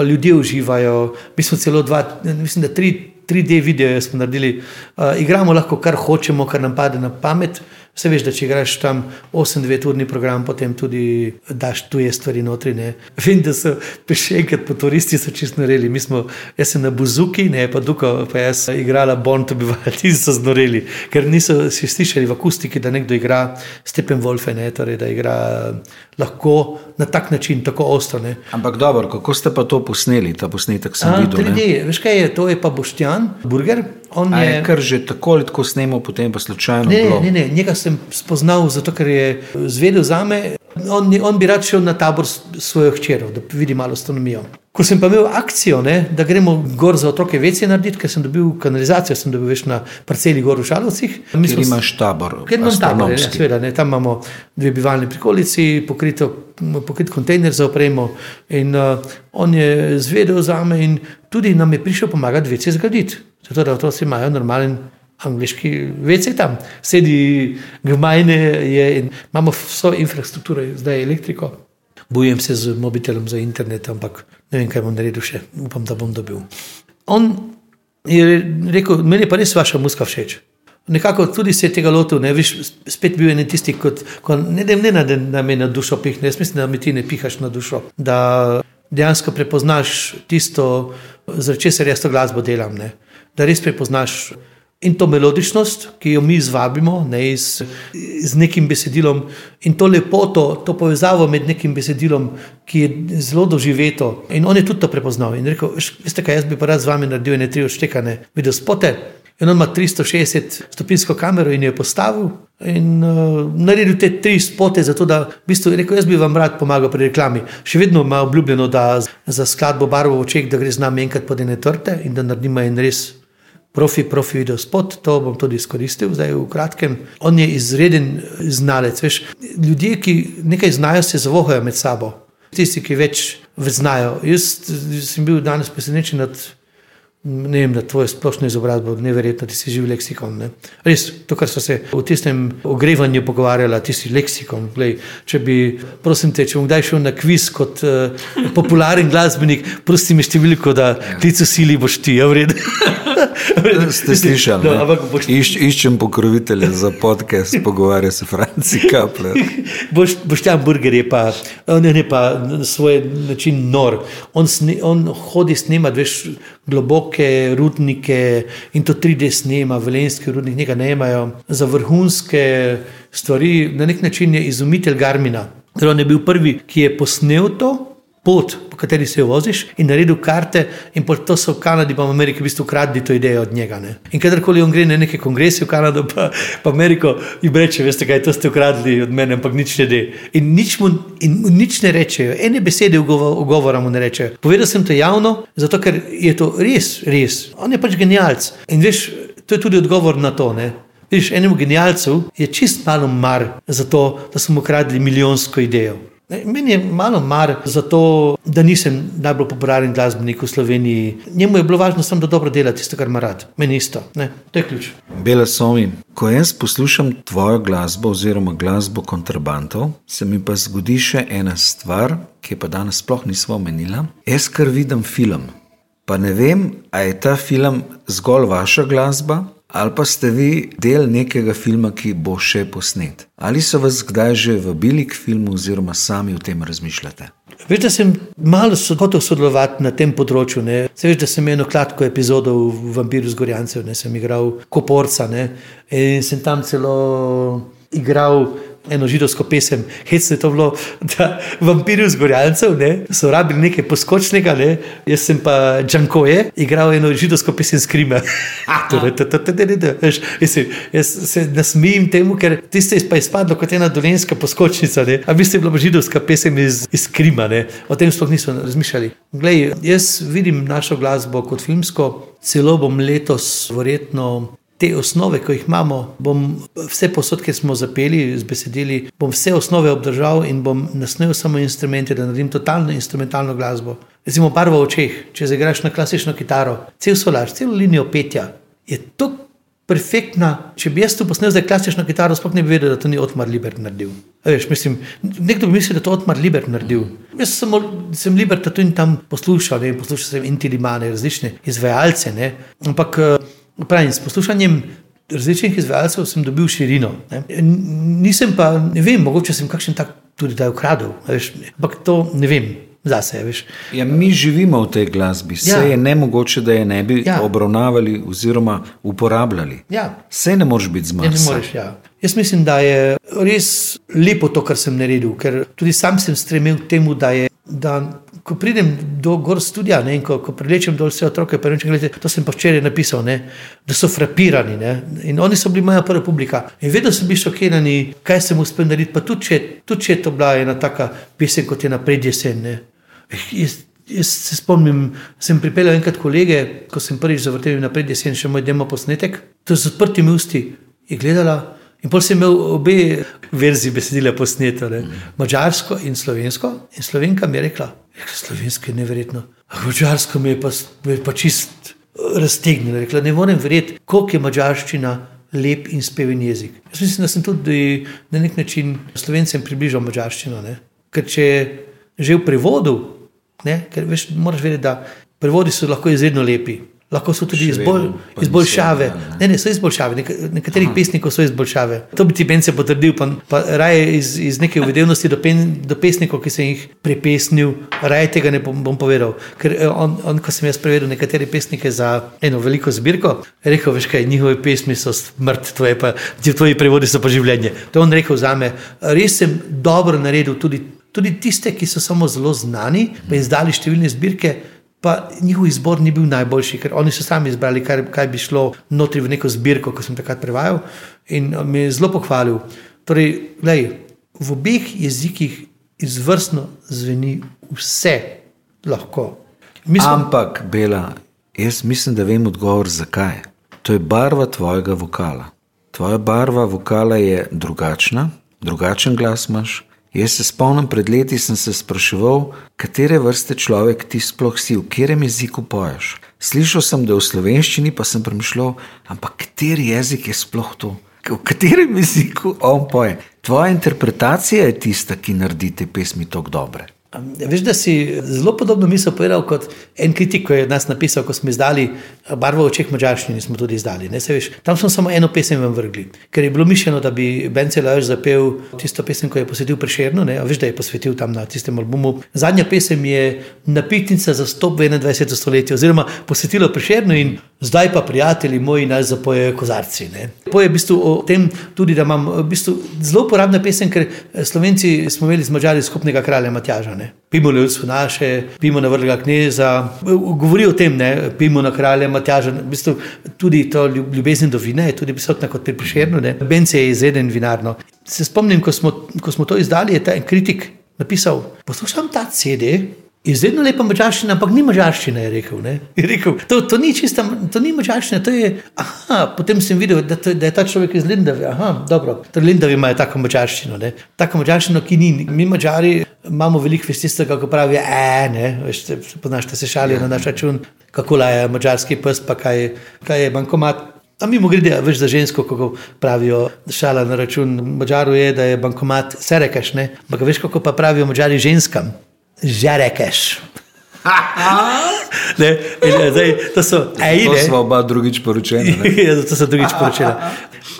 ljudje uživajo. Mi smo celo dva, mislim, da tri, 3D video smo naredili, uh, igramo lahko kar hočemo, kar nam pade na pamet. Vse veš, da če igraš tam 8-2-urni program, potem tudi daš tuje stvari notri. Ne. Vem, da so še enkrat po turisti so čisto noreli. Mi smo, jaz sem na Buzuki, ne pa Duka, pa jaz igrala Bond, to bi vali, so znoreli, ker niso si slišali v akustiki, da nekdo igra Stepen Wolfe, ne, torej, da igra lahko na tak način, tako ostro. Ne. Ampak dobro, kako ste pa to posneli, ta posnetek sem A, videl? 3D, veš kaj je, to je pa Boštjan, Burger. On je, je kar že tako ali tako snemo, potem pa slučajno. Ne, bilo? ne, ne, njega sem spoznal zato, ker je zvedel za me. On, on bi rad šel na tabor s svojo hčerjo, da vidi malo astronomijo. Ko sem pa imel akcijo, ne, da gremo gor za otroke vece narediti, ker sem dobil kanalizacijo, sem dobil več na parceli gor v Šalovcih. Mi smo imaš tabor, Ker imam tabor, ja, astronomski. seveda, ne, tam imamo dve bivalni prikolici, pokrito, pokrit kontejner za opremo. In uh, on je zvedel za me in tudi nam je prišel pomagati vece zgraditi. Zato da otroci imajo normalen angliški vece tam. Sedi gmajne je in imamo vso infrastrukturo, zdaj elektriko. Bojem se z mobitelom za internet, ampak ne vem, kaj bom naredil še. Upam, da bom dobil. On je rekel, meni pa res vaša muska všeč. Nekako tudi se je tega lotil, ne veš, spet bil je ne tisti, kot, ko, ne, ne, ne, ne, da me na dušo pihne, jaz mislim, da mi ti ne pihaš na dušo. Da dejansko prepoznaš tisto, zaradi česar jaz to glasbo delam. Ne. Da res prepoznaš in to melodičnost, ki jo mi zvabimo ne, z, z nekim besedilom, in to lepoto, to povezavo med nekim besedilom, ki je zelo doživeto. In on je tudi to prepoznal in rekel: "Veš, Veste, kaj jaz bi pa rad z vami naredil, ne tri odštekane video spote. In on ima 360 stopinjsko kamero in jo je postavil in uh, naredil te tri spote, zato da v bistvu rekel, jaz bi vam rad pomagal pri reklami. Še vedno ima obljubljeno, da za skladbo barvo v očeh, da gre z nami enkrat pod ene torte in da naredimo en res profi, profi video spot, to bom tudi izkoristil zdaj v kratkem. On je izreden znalec. Veš, ljudje, ki nekaj znajo, se zavohajo med sabo. Tisti, ki več, znajo. Jaz sem bil danes presenečen nad Ne vem, da tvoje splošno izobrazbo je neverjetno, ti si živ leksikon. Ne? Res, to, kar smo se v tistem ogrevanju pogovarjali, ti si leksikon. Glej, če bi, prosim te, če bom kdaj šel na kviz kot uh, popularen glasbenik, prosim mi številko, da klicu sili boš ti, ja, vred. Ste slišali? No, boš... Iš, iščem pokrovitelja za podcast, pogovarja se Franci Kapler. boš, boš tam burgerje, pa ne, ne pa na svoj način nor. On, sne, on hodi snemati, veš, globoke rudnike in to 3D snema, velenski rudnik, nekaj ne imajo. Za vrhunske stvari, na nek način je izumitelj Garmina. Torej, on je bil prvi, ki je posnel to pot, po kateri se voziš, in naredil karte, in to so v Kanadi, pa v Ameriki, v bistvu ukradli to idejo od njega. Ne? In kadarkoli on gre na neke kongrese v Kanado, pa, pa Ameriko, jim reče: Veste, kaj to ste ukradli od mene, ampak nič ne de. In nič, mu, in nič ne rečejo, ene besede ugovora mu ne rečejo. Povedal sem to javno, zato ker je to res, res. On je pač genialc. In veš, to je tudi odgovor na to. Ne? Viš, enemu genialcu je čist malo mar za to, da smo ukradli milijonsko idejo. Meni je malo mar za to, da nisem najbolj popularen glasbenik v Sloveniji. Njemu je bilo važno samo, da dobro dela tisto, kar ima rad. Meni isto. Ne? To je ključ. Bela Somi, ko jaz poslušam tvojo glasbo oziroma glasbo kontrabantov, se mi pa zgodi še ena stvar, ki pa danes sploh nismo omenila. Jaz kar vidim film. Pa ne vem, ali je ta film zgolj vaša glasba ali pa ste vi del nekega filma, ki bo še posnet. Ali so vas kdaj že vabili k filmu, oziroma sami o tem razmišljate? Veš, da sem malo hotel sodelovati na tem področju. Se veš, da sem imel kratko epizodo v Vampiru z Gorjancev, ne sem igral Koporca ne? in sem tam celo igral eno židovsko pesem, hecno je to bilo, da vampiri z Gorjancev ne, so rabili nekaj poskočnega, ne, jaz sem pa Džankoje igral eno židovsko pesem Skrima. Torej, jaz se nasmijim temu, ker tiste je pa izpadlo kot ena dolenska poskočnica, a vi ste bila židovska pesem iz, iz Skrima, ne, o tem sploh niso razmišljali. Glej, jaz vidim našo glasbo kot filmsko, celo bom letos verjetno te osnove, ki jih imamo, bom vse posod, ki smo zapeli z besedili, bom vse osnove obdržal in bom nasnil samo instrumente, da naredim totalno instrumentalno glasbo. Recimo barva v očeh, če zagraš na klasično kitaro, cel solaž, celo linijo petja, je to perfektna. Če bi jaz tu posnel zdaj klasično kitaro, sploh ne bi vedel, da to ni Otmar Liber naredil. Veš, mislim, nekdo bi mislil, da to Otmar Liber naredil. Jaz sem, sem Liber tu in tam poslušal, ne, poslušal sem Intilimane, različne izvajalce, ne, ampak Pravim, s poslušanjem različnih izvajalcev sem dobil širino. Ne. Nisem pa, ne vem, mogoče sem kakšen tak tudi da ukradel, ampak to ne vem. Zase, ja, mi živimo v tej glasbi, ja. je ne mogoče, da je ne bi ja. obravnavali oziroma uporabljali. Ja. Vse ne moreš biti zmagan. Ja. Jaz mislim, da je res lepo to, kar sem naredil, ker tudi sam sem stremel k temu, da je da ko pridem do gor studia ne, in ko, ko prelečem dol vse otroke, rečem, gledajte, to sem pa včeraj napisal, ne, da so frapirani. Ne, in oni so bili moja prva publika. In vedno sem bil šokiran, kaj sem uspel narediti. Pa tudi če, tudi če je to bila ena taka pesem, kot je naprej jesen. Ne. Jaz, jaz se spomnim, sem pripeljal enkrat kolege, ko sem prvič zavrtel naprej jesen, še moj demo posnetek, to z odprtimi usti je gledala. In potem sem imel obe verziji besedila posnete, mm. mačarsko in slovensko. In slovenka mi je rekla, da je slovensko nevrjetno. Mačarsko mi je pa, pa čist raztegnilo. Rekla, ne morem verjeti, koliko je mačarščina lep in speven jezik. Jaz mislim, da sem tudi na nek način slovencem približal mačarščino. Ne? Ker če že v prevodu, ne? ker veš, moraš vedeti, da prevodi so lahko izredno lepi lahko so tudi izbol, izboljšave. Ne, ne, so izboljšave, Nek, nekaterih pesnikov so izboljšave. To bi ti Bence potrdil, pa, pa raje iz, iz neke uvedevnosti do, pen, do pesnikov, ki sem jih prepesnil, raje tega ne bom, bom povedal. Ker eh, on, on, ko sem jaz prevedel nekatere pesnike za eno veliko zbirko, rekel, veš kaj, njihove pesmi so smrt, tvoje pa, tvoji prevodi so pa življenje. To je on rekel za me. Res sem dobro naredil tudi, tudi tiste, ki so samo zelo znani, pa izdali številne zbirke. Pa njihov izbor ni bil najboljši, ker oni so sami izbrali, kaj, kaj bi šlo notri v neko zbirko, ko sem takrat prevajal. In me je zelo pohvalil. Torej, lej, v obeh jezikih izvrstno zveni vse lahko. Smo... Ampak, Bela, jaz mislim, da vem odgovor, zakaj. To je barva tvojega vokala. Tvoja barva vokala je drugačna, drugačen glas imaš Jaz se spomnim, pred leti sem se spraševal, katere vrste človek ti sploh si, v katerem jeziku poješ. Slišal sem, da je v slovenščini, pa sem premišljal, ampak kateri jezik je sploh to? V katerem jeziku on poje? Tvoja interpretacija je tista, ki naredi te pesmi tako dobre. Veš, da si zelo podobno misel povedal kot en kritik, ki je nas napisal, ko smo izdali Barvo v očeh Mačarščini. Smo tudi izdali. Veš, tam smo samo eno pesem vam vrgli, ker je bilo mišljeno, da bi Bence Lajoš zapel tisto pesem, ko je posvetil Prešernu. Ne? Veš, da je posvetil tam na tistem albumu. Zadnja pesem je napitnica za stop v 21. stoletje, oziroma posvetilo Prešernu in zdaj pa prijatelji moji naj zapojejo kozarci. Ne? Poje v bistvu o tem tudi, da imam v bistvu zelo uporabna pesem, ker Slovenci smo imeli z Mačari skupnega kralja Matjaža. Ne? Pimo ljudstvo naše, pimo na vrlega kneza. Govori o tem, ne? pimo na kralja Matjaža. V bistvu tudi to ljubezen do vina je tudi prisotna kot pri Prišernu. Bence je izreden vinarno. Se spomnim, ko smo, ko smo to izdali, je ta kritik napisal: Poslušam ta CD. Izredno lepa mačarščina, ampak ni mačarščina, je rekel. Je rekel to, to ni čista, to ni mačarščina, to je. Aha, potem sem videl, da, to, da je ta človek iz Lindave. Aha, dobro, torej Lindavi imajo tako mačarščino. Ne? Tako mačarščino, ki ni. Mi mačari imamo veliko vestiste, kako pravijo, e, ne, veš, se, poznaš, se šalijo na naš račun, kako je mačarski pes, pa kaj, kaj je bankomat. A mi mu grede, veš, za žensko, kako pravijo, šala na račun mačaru je, da je bankomat, se rekaš, ne. Ampak veš, kako pa pravijo mačari ženskam jarecas. Ne, in, zdaj, to so ene. To smo oba drugič poročeni. ja, to so drugič poročeni.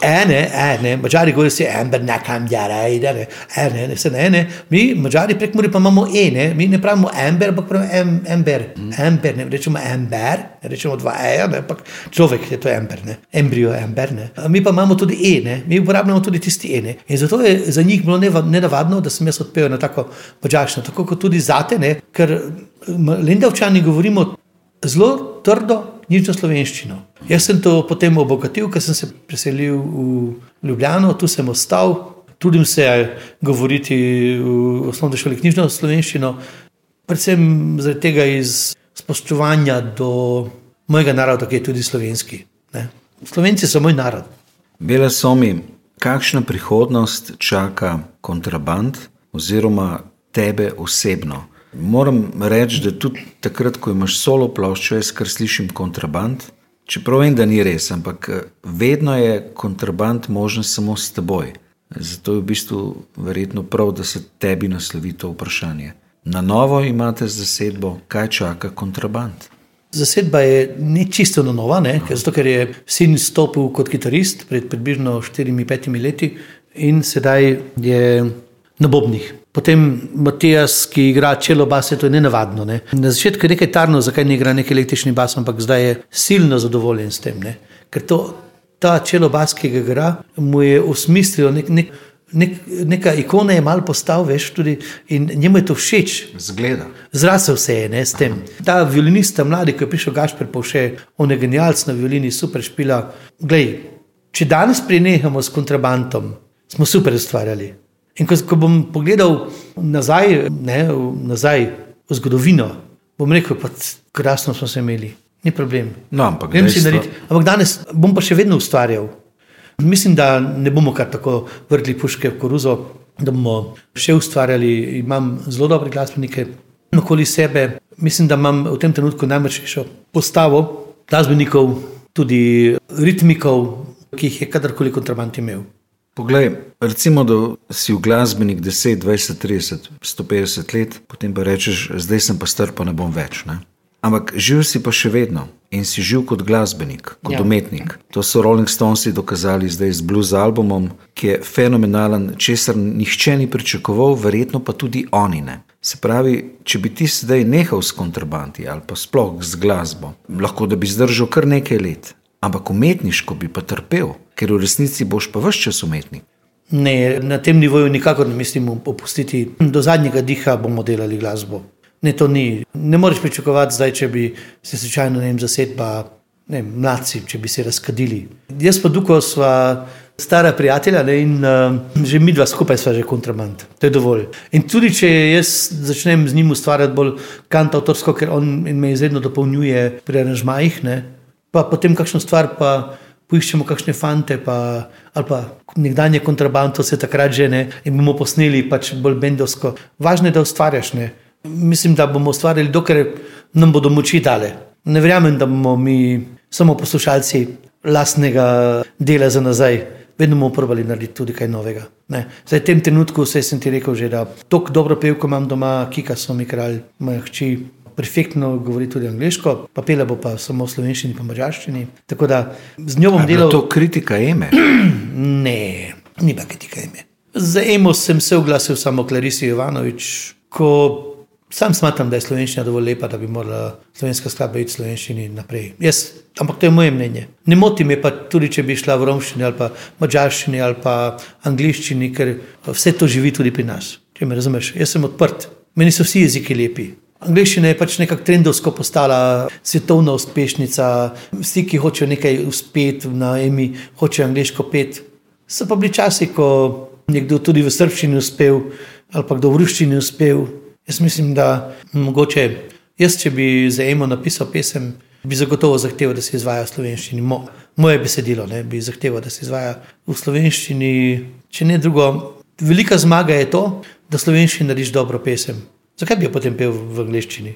Ene, ene, mačari govorijo si, ember, nekam jara, ide, ene, ne, se ne, ene. Mi, mačari prek mori pa imamo ene, mi ne pravimo ember, ampak pravimo em, ember. Ember, ne rečemo ember, ne rečemo dva eja, ne, ampak človek je to ember, ne. Embrio ember, ne. Mi pa imamo tudi ene, mi uporabljamo tudi tisti ene. In zato je za njih bilo nenavadno, da sem jaz odpel na tako mačarščino, tako kot tudi zate, ne, ker Lendavčani govorimo zelo trdo, nično slovenščino. Jaz sem to potem obogatil, ker sem se preselil v Ljubljano, tu sem ostal, trudim se govoriti v osnovni šoli knjižno slovenščino, predvsem zaradi tega iz spoštovanja do mojega naroda, ki je tudi slovenski. Ne. Slovenci so moj narod. Bele somi, kakšna prihodnost čaka kontraband oziroma tebe osebno? Moram reči, da tudi takrat, ko imaš solo ploščo, jaz kar slišim kontraband. Čeprav vem, da ni res, ampak eh, vedno je kontraband možen samo s teboj. Zato je v bistvu verjetno prav, da se tebi naslovi to vprašanje. Na novo imate zasedbo, kaj čaka kontraband? Zasedba je ni čisto nova, ne? zato ker je sin stopil kot kitarist pred približno 4-5 leti in sedaj je na Bobnih. Potem Matijas, ki igra čelo bas, to je nenavadno. Ne? Na začetku je nekaj tarno, zakaj ne igra neki električni bas, ampak zdaj je silno zadovoljen s tem. Ne? Ker to, ta čelo bas, ki ga igra, mu je usmislil nek, nek, nek, neka ikona, je malo postal, veš, tudi in njemu je to všeč. Zgleda. Zrasel se je ne, s tem. Aha. Ta violinista, mladi, ki je prišel Gašpr, pa še on je genialc na violini, super špila. Glej, če danes prenehamo s kontrabandom, smo super ustvarjali. In ko, ko bom pogledal nazaj, ne, nazaj v zgodovino, bom rekel, da krasno smo se imeli, ni problem. No, ampak, ampak danes bom pa še vedno ustvarjal. Mislim, da ne bomo kar tako vrgli puške v koruzo, da bomo še ustvarjali. Imam zelo dobre glasbenike okoli sebe. Mislim, da imam v tem trenutku najmočnejšo postavo glasbenikov, tudi ritmikov, ki jih je kadarkoli kontraband imel. Poglej, recimo, da si v glasbenik 10, 20, 30, 150 let, potem pa rečeš, zdaj sem pa star, pa ne bom več. Ne? Ampak živ si pa še vedno in si živ kot glasbenik, kot ja. umetnik. To so Rolling Stones dokazali zdaj z blues albumom, ki je fenomenalen, česar nihče ni pričakoval, verjetno pa tudi oni ne. Se pravi, če bi ti zdaj nehal s kontrabandi ali pa sploh z glasbo, lahko da bi zdržal kar nekaj let, ampak umetniško bi pa trpel ker v resnici boš pa vse čas umetnik. Ne, na tem nivoju nikakor ne mislim opustiti. Do zadnjega diha bomo delali glasbo. Ne, to ni. Ne moreš pričakovati, zdaj, če bi se slučajno zasedba, ne, mladci, če bi se razkadili. Jaz pa Duko sva stara prijatelja ne, in uh, že mi dva skupaj sva že kontraband. To je dovolj. In tudi, če jaz začnem z njim ustvarjati bolj kantautorsko, ker on me izredno dopolnjuje pri aranžmajih, pa potem kakšno stvar pa poiščemo kakšne fante, pa, ali pa nekdanje kontrabando se takrat že ne in bomo posneli pač bolj bendovsko. Važno je, da ustvarjaš. Ne. Mislim, da bomo ustvarjali, dokler nam bodo moči dale. Ne verjamem, da bomo mi samo poslušalci lastnega dela za nazaj. Vedno bomo probali narediti tudi kaj novega. Ne. Zdaj, v tem trenutku sem ti rekel, že, da tako dobro pevko imam doma, Kika so mi kralj, moja hči, perfektno govori tudi angliško, pa pele bo pa samo v slovenščini in mačarščini. Tako da z njo bom delal. To kritika ime. ne, ni pa kritika ime. Za emo sem se oglasil samo Clarisi Jovanovič, ko sam smatram, da je slovenščina dovolj lepa, da bi morala slovenska skladba iti v slovenščini naprej. Jaz, ampak to je moje mnenje. Ne moti me pa tudi, če bi šla v romščini ali pa mačarščini ali pa angliščini, ker vse to živi tudi pri nas. Če me razumeš, jaz sem odprt. Meni so vsi jeziki lepi. Angliščina je pač nekako trendovsko postala svetovna uspešnica, vsi, ki hočejo nekaj uspeti na EMI, hočejo angliško pet. So pa bili časi, ko nekdo tudi v srščini uspel, ali pa kdo v ruščini uspel. Jaz mislim, da mogoče jaz, če bi za EMO napisal pesem, bi zagotovo zahteval, da se izvaja v slovenščini. Mo, moje besedilo ne, bi zahteval, da se izvaja v slovenščini. Če ne drugo, velika zmaga je to, da slovenščini narediš dobro pesem. Zakaj bi jo potem pel v angliščini?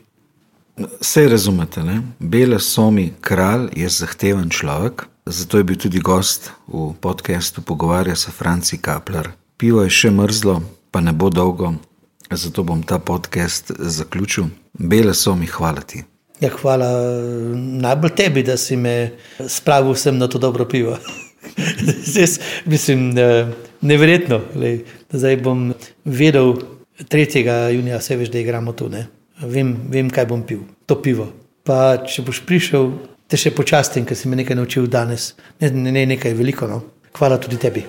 Vse razumete, ne? Bele Somi, kralj je zahteven človek, zato je bil tudi gost v podkastu Pogovarja se Franci Kapler. Pivo je še mrzlo, pa ne bo dolgo, zato bom ta podcast zaključil. Bele Somi, hvala ti. Ja, hvala najbolj tebi, da si me spravil sem na to dobro pivo. Zdaj, mislim, neverjetno, da zdaj bom vedel. 3. junija se veš, da igramo tu. Vem, vem, kaj bom pil, to pivo. Pa če boš prišel, te še počastim, ker si me nekaj naučil danes. Ne, ne, ne nekaj veliko. No. Hvala tudi tebi.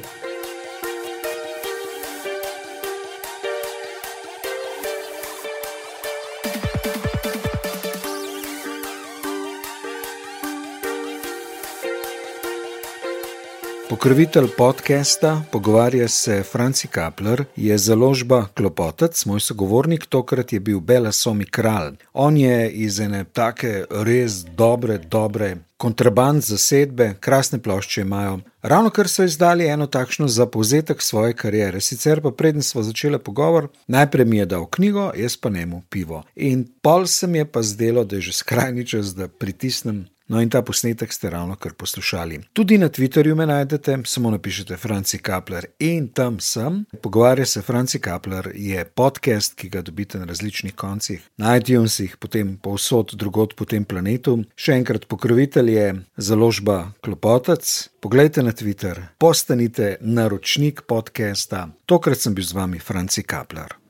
Pokrovitelj podcasta Pogovarja se Franci Kapler je založba Klopotec, moj sogovornik, tokrat je bil Bela Somi Kralj. On je iz ene take res dobre, dobre kontraband zasedbe, krasne plošče imajo. Ravno kar so izdali eno takšno za povzetek svoje kariere. Sicer pa predtem smo začeli pogovor, najprej mi je dal knjigo, jaz pa ne mu pivo. In pol se mi je pa zdelo, da je že skrajni čas, da pritisnem No, in ta posnetek ste ravno kar poslušali. Tudi na Twitterju me najdete, samo napišite Franci Kapler in tam sem. Pogovarja se Franci Kapler, je podcast, ki ga dobite na različnih koncih, na iTunesih, potem povsod drugot po tem planetu. Še enkrat pokrovitelj je založba Klopotec. Poglejte na Twitter, postanite naročnik podcasta. Tokrat sem bil z vami Franci Kapler.